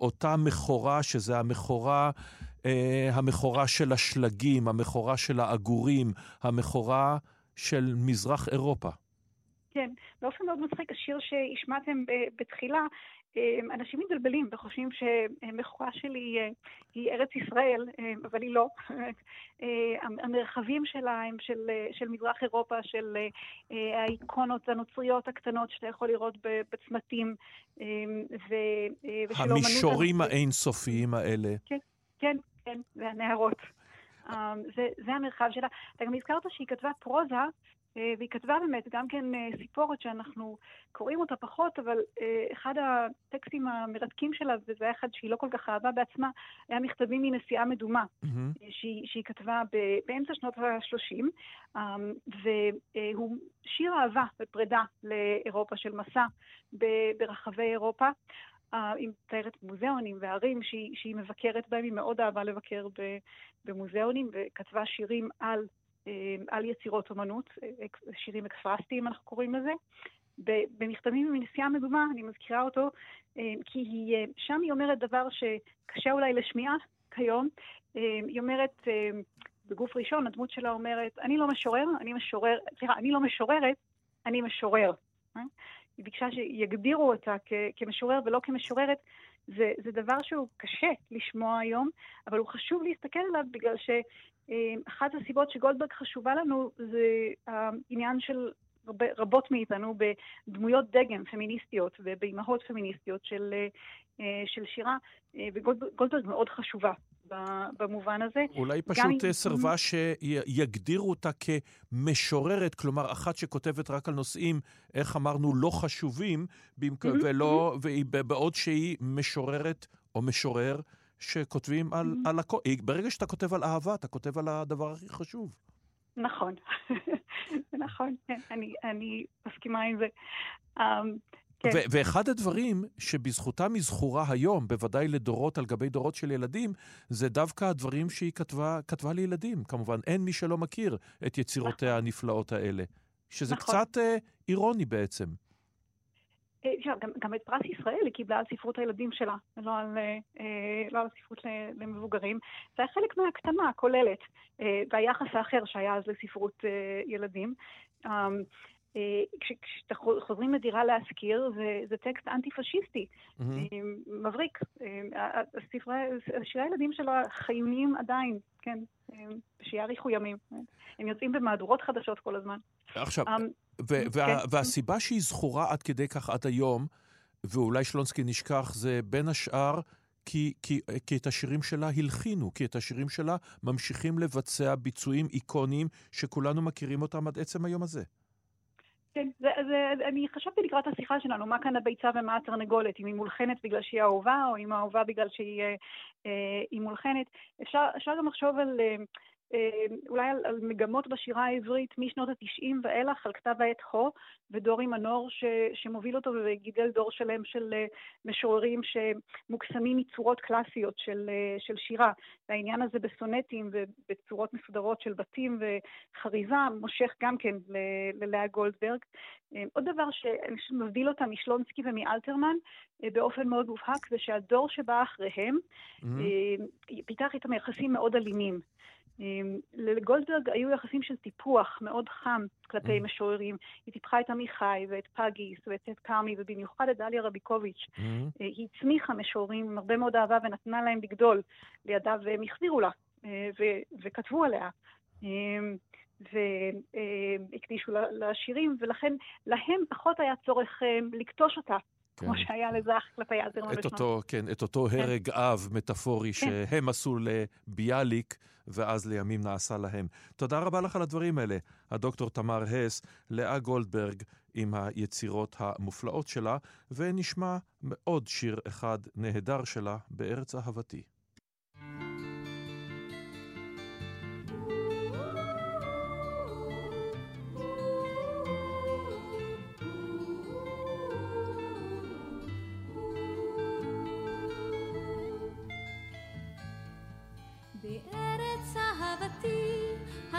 S3: אותה מכורה, שזה המכורה, אה, המכורה של השלגים, המכורה של העגורים, המכורה של מזרח אירופה.
S17: כן, באופן מאוד מצחיק, השיר שהשמעתם בתחילה, אנשים מתבלבלים וחושבים שמכורה שלי אה, היא ארץ ישראל, אה, אבל היא לא. אה, המרחבים שלה הם של, אה, של מזרח אירופה, של האיקונות הנוצריות הקטנות שאתה יכול לראות בצמתים, ו- אה, ושל
S3: המישורים. האינסופיים האלה.
S17: כן, כן, כן, והנערות. Um, זה, זה המרחב שלה. אתה גם הזכרת שהיא כתבה פרוזה, אה, והיא כתבה באמת גם כן אה, סיפורת שאנחנו קוראים אותה פחות, אבל אה, אחד הטקסטים המרתקים שלה, וזה היה אחד שהיא לא כל כך אהבה בעצמה, היה מכתבים מנסיעה מדומה.
S3: מהמם.
S17: שהיא, שהיא כתבה באמצע שנות ה-30, והוא שיר אהבה ופרידה לאירופה של מסע ברחבי אירופה. היא מתארת מוזיאונים וערים שהיא, שהיא מבקרת בהם, היא מאוד אהבה לבקר במוזיאונים, וכתבה שירים על, אה, על יצירות אומנות, אה, שירים אקספרסטיים אנחנו קוראים לזה. במכתבים מנסיעה מדומה, אני מזכירה אותו, אה, כי היא, שם היא אומרת דבר שקשה אולי לשמיעה כיום. היא אומרת, בגוף ראשון, הדמות שלה אומרת, אני לא משורר, אני משורר, סליחה, אני לא משוררת, אני משורר. אה? היא ביקשה שיגדירו אותה כ- כמשורר ולא כמשוררת. זה, זה דבר שהוא קשה לשמוע היום, אבל הוא חשוב להסתכל עליו בגלל שאחת הסיבות שגולדברג חשובה לנו זה העניין של הרבה, רבות מאיתנו בדמויות דגם פמיניסטיות ובאימהות פמיניסטיות של, אה, של שירה, אה, וגולדברג מאוד חשובה במובן הזה.
S3: אולי
S17: גם
S3: פשוט
S17: אם-
S3: אה, סירבה שיגדירו אותה כמשוררת, כלומר, אחת שכותבת רק על נושאים, איך אמרנו, לא חשובים, במק- ולא, בעוד שהיא משוררת או משורר שכותבים על, על הכל. ברגע שאתה כותב על אהבה, אתה כותב על הדבר הכי חשוב.
S17: נכון, נכון, אני, אני מסכימה עם זה. Um, כן,
S3: ו- ואחד הדברים שבזכותם היא זכורה היום, בוודאי לדורות על גבי דורות של ילדים, זה דווקא הדברים שהיא כתבה, כתבה לילדים. כמובן, אין מי שלא מכיר את יצירותיה הנפלאות האלה. שזה
S17: נכון.
S3: קצת אה, אירוני בעצם.
S17: אה, אפשר, גם, גם את פרס ישראל היא קיבלה על ספרות הילדים שלה, ולא על, אה, אה, לא על ספרות למבוגרים. זה היה חלק מההקטנה הכוללת, אה, והיחס האחר שהיה אז לספרות אה, ילדים. אה, כשחוזרים לדירה להשכיר, זה, זה טקסט אנטי-פשיסטי, mm-hmm. מבריק. ספרי, שירי הילדים שלו חיוניים עדיין, כן, שיאריכו ימים. הם יוצאים במהדורות חדשות כל הזמן.
S3: עכשיו, um, ו- וה- כן. והסיבה שהיא זכורה עד כדי כך עד היום, ואולי שלונסקי נשכח, זה בין השאר כי, כי, כי את השירים שלה הלחינו, כי את השירים שלה ממשיכים לבצע ביצועים איקוניים שכולנו מכירים אותם עד עצם היום הזה.
S17: כן, זה, זה, אני חשבתי לקראת השיחה שלנו, מה כאן הביצה ומה התרנגולת, אם היא מולחנת בגלל שהיא אהובה, או אם האהובה בגלל שהיא אה, מולחנת. אפשר, אפשר גם לחשוב על... אה, אה, אולי על, על מגמות בשירה העברית משנות ה-90 ואילך, על כתב העת הו, ודורי מנור ש, שמוביל אותו וגידל דור שלם של uh, משוררים שמוקסמים מצורות קלאסיות של, uh, של שירה. והעניין הזה בסונטים ובצורות מסודרות של בתים וחריזה מושך גם כן ללאה גולדברג. עוד דבר שמבדיל אותה משלונסקי ומאלתרמן באופן מאוד מובהק זה שהדור שבא אחריהם mm-hmm. פיתח איתם יחסים מאוד אלימים. לגולדברג היו יחסים של טיפוח מאוד חם כלפי mm. משוררים. היא טיפחה את עמיחי ואת פגיס ואת את כרמי, ובמיוחד את דליה רביקוביץ'. Mm. היא הצמיחה משוררים עם הרבה מאוד אהבה ונתנה להם לגדול לידה, והם החזירו לה אה, וכתבו עליה. והקדישו לשירים, ולכן להם פחות היה צורך לקטוש אותה. כן. כמו שהיה לזך כלפי אלתרמן
S3: את אותו, כן, את אותו כן. הרג אב מטאפורי כן. שהם עשו לביאליק, ואז לימים נעשה להם. תודה רבה לך על הדברים האלה, הדוקטור תמר הס, לאה גולדברג עם היצירות המופלאות שלה, ונשמע עוד שיר אחד נהדר שלה, בארץ אהבתי.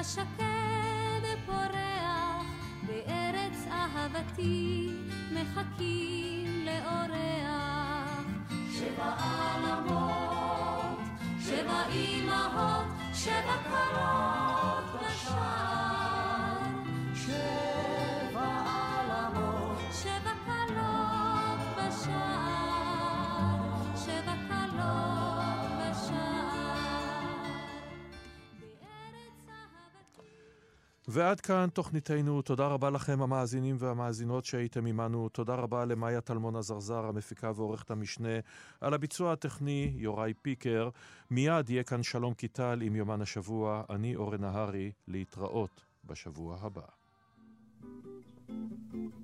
S18: השקד פורח, בארץ אהבתי מחכים לאורח. שבע עלמות, שבע אמהות, שבע קרות בשער.
S3: ועד כאן תוכניתנו. תודה רבה לכם, המאזינים והמאזינות שהייתם עמנו. תודה רבה למאיה טלמון עזרזר, המפיקה ועורכת המשנה. על הביצוע הטכני, יוראי פיקר. מיד יהיה כאן שלום קיטל עם יומן השבוע. אני אורן נהרי, להתראות בשבוע הבא.
S18: יבואו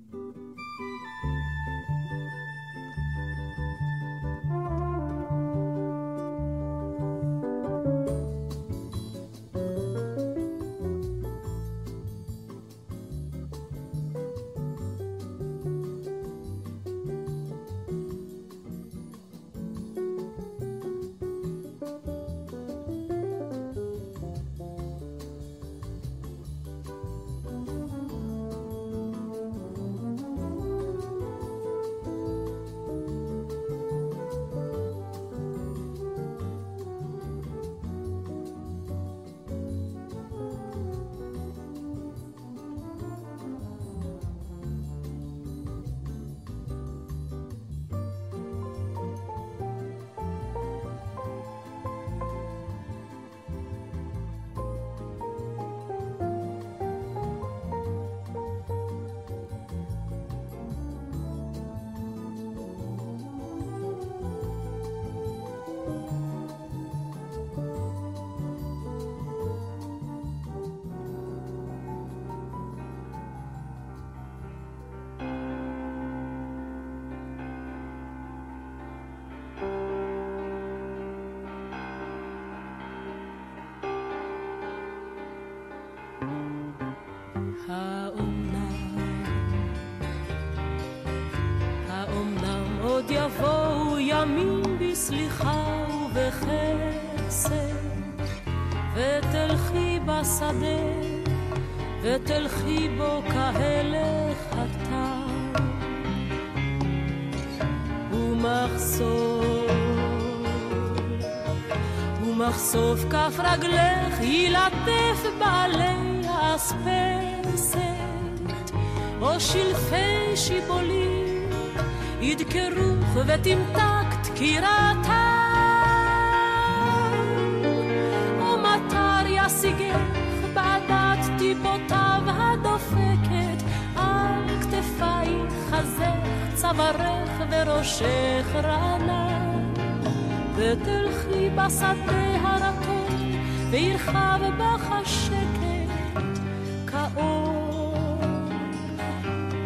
S18: ומחשוף כף רגלך ילטף בעלי האספסת, או שלפי שיבולים ידקרוך ותמתק דקירתם, או מטר ישיגך בעדת טיפותיו הדופקת על כתפייך, חזך, צווארך וראשך רענן, ותלכי בשדה וירחב בך השקט כאור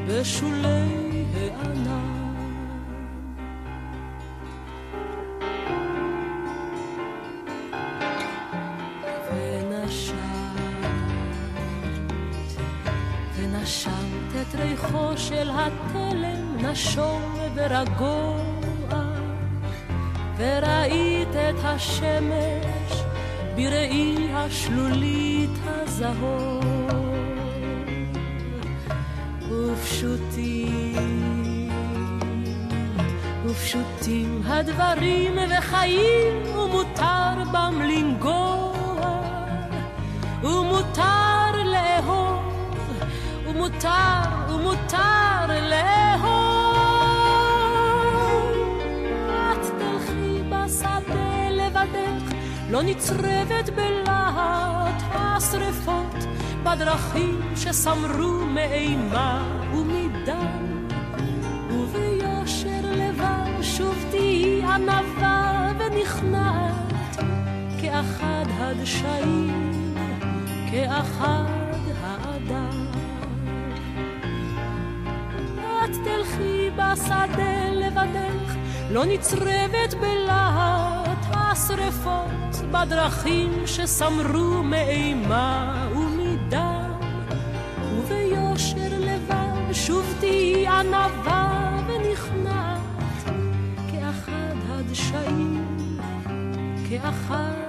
S18: בשולי הענן. ונשמת את ריחו של התלם נשום ורגוע, וראית את השמש בראי השלולית הזהור. ופשוטים, ופשוטים הדברים וחיים, ומותר בם לנגוע, ומותר לאהוב, ומותר, ומותר לא נצרבת בלהט השרפות, בדרכים שסמרו מאימה ומדם, וביושר לבב שוב תהי ענווה ונכנעת, כאחד הדשאים, כאחד האדם. את תלכי בשדה לבדך, לא נצרבת בלהט השרפות, בדרכים שסמרו מאימה ומדם, וביושר לבב שוב תהי ענווה ונכנעת, כאחד הדשאים, כאחד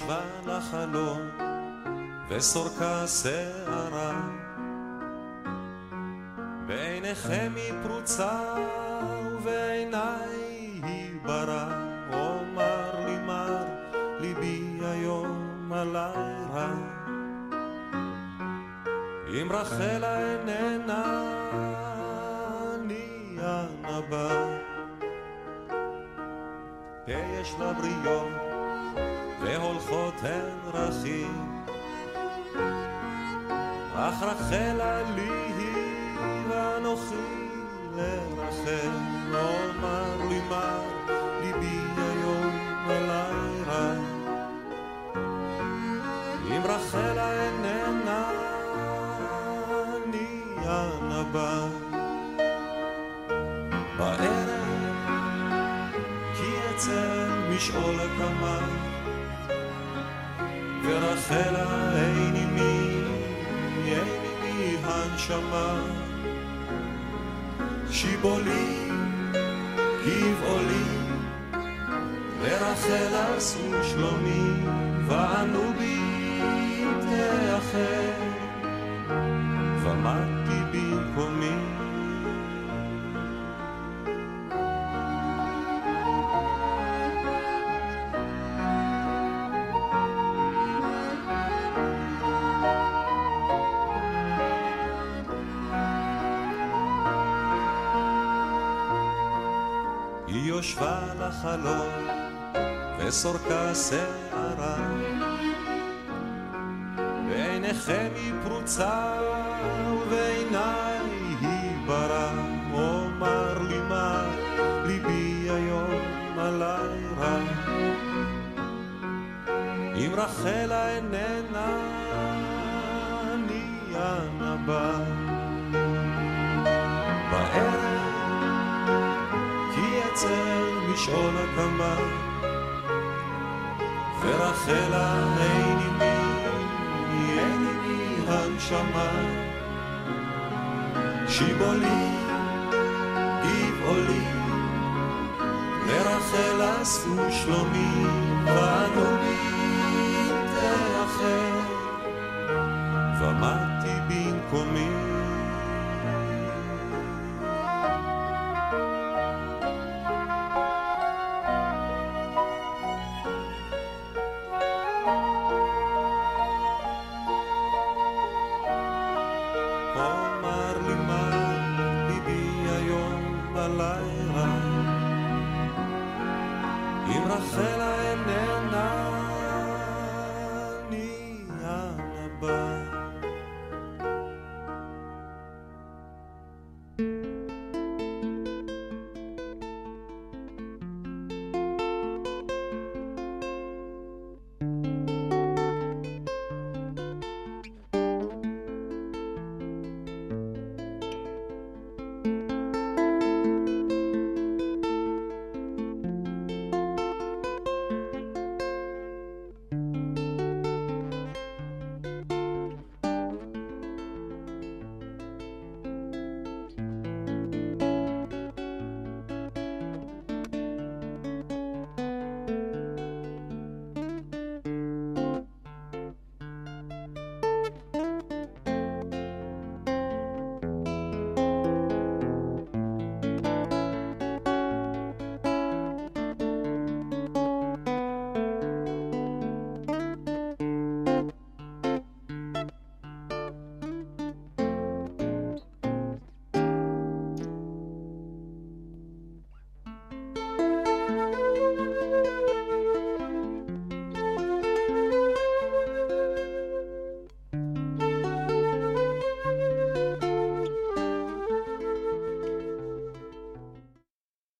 S11: היא יושבה לחלום וסורקה שערה. בעיניכם היא פרוצה אצל משעול הקמה ורחלה אין עימי, אין עימי הנשמה. שיבולי, גבעולי, ורחלה עשו שלומי, וענו בי תאחר, יושבה לחלום וסורקה שערה. בעיניכם היא פרוצה ובעיניי היא ברא אומר לי מה ליבי היום עלי רע. אם רחלה איננה אני הנבא בערב כי אצל משעול הקמה. ורחלה אין עימי, אין עימי הנשמה. שיבולי, גבעולי ורחלה עשו שלומי ואנו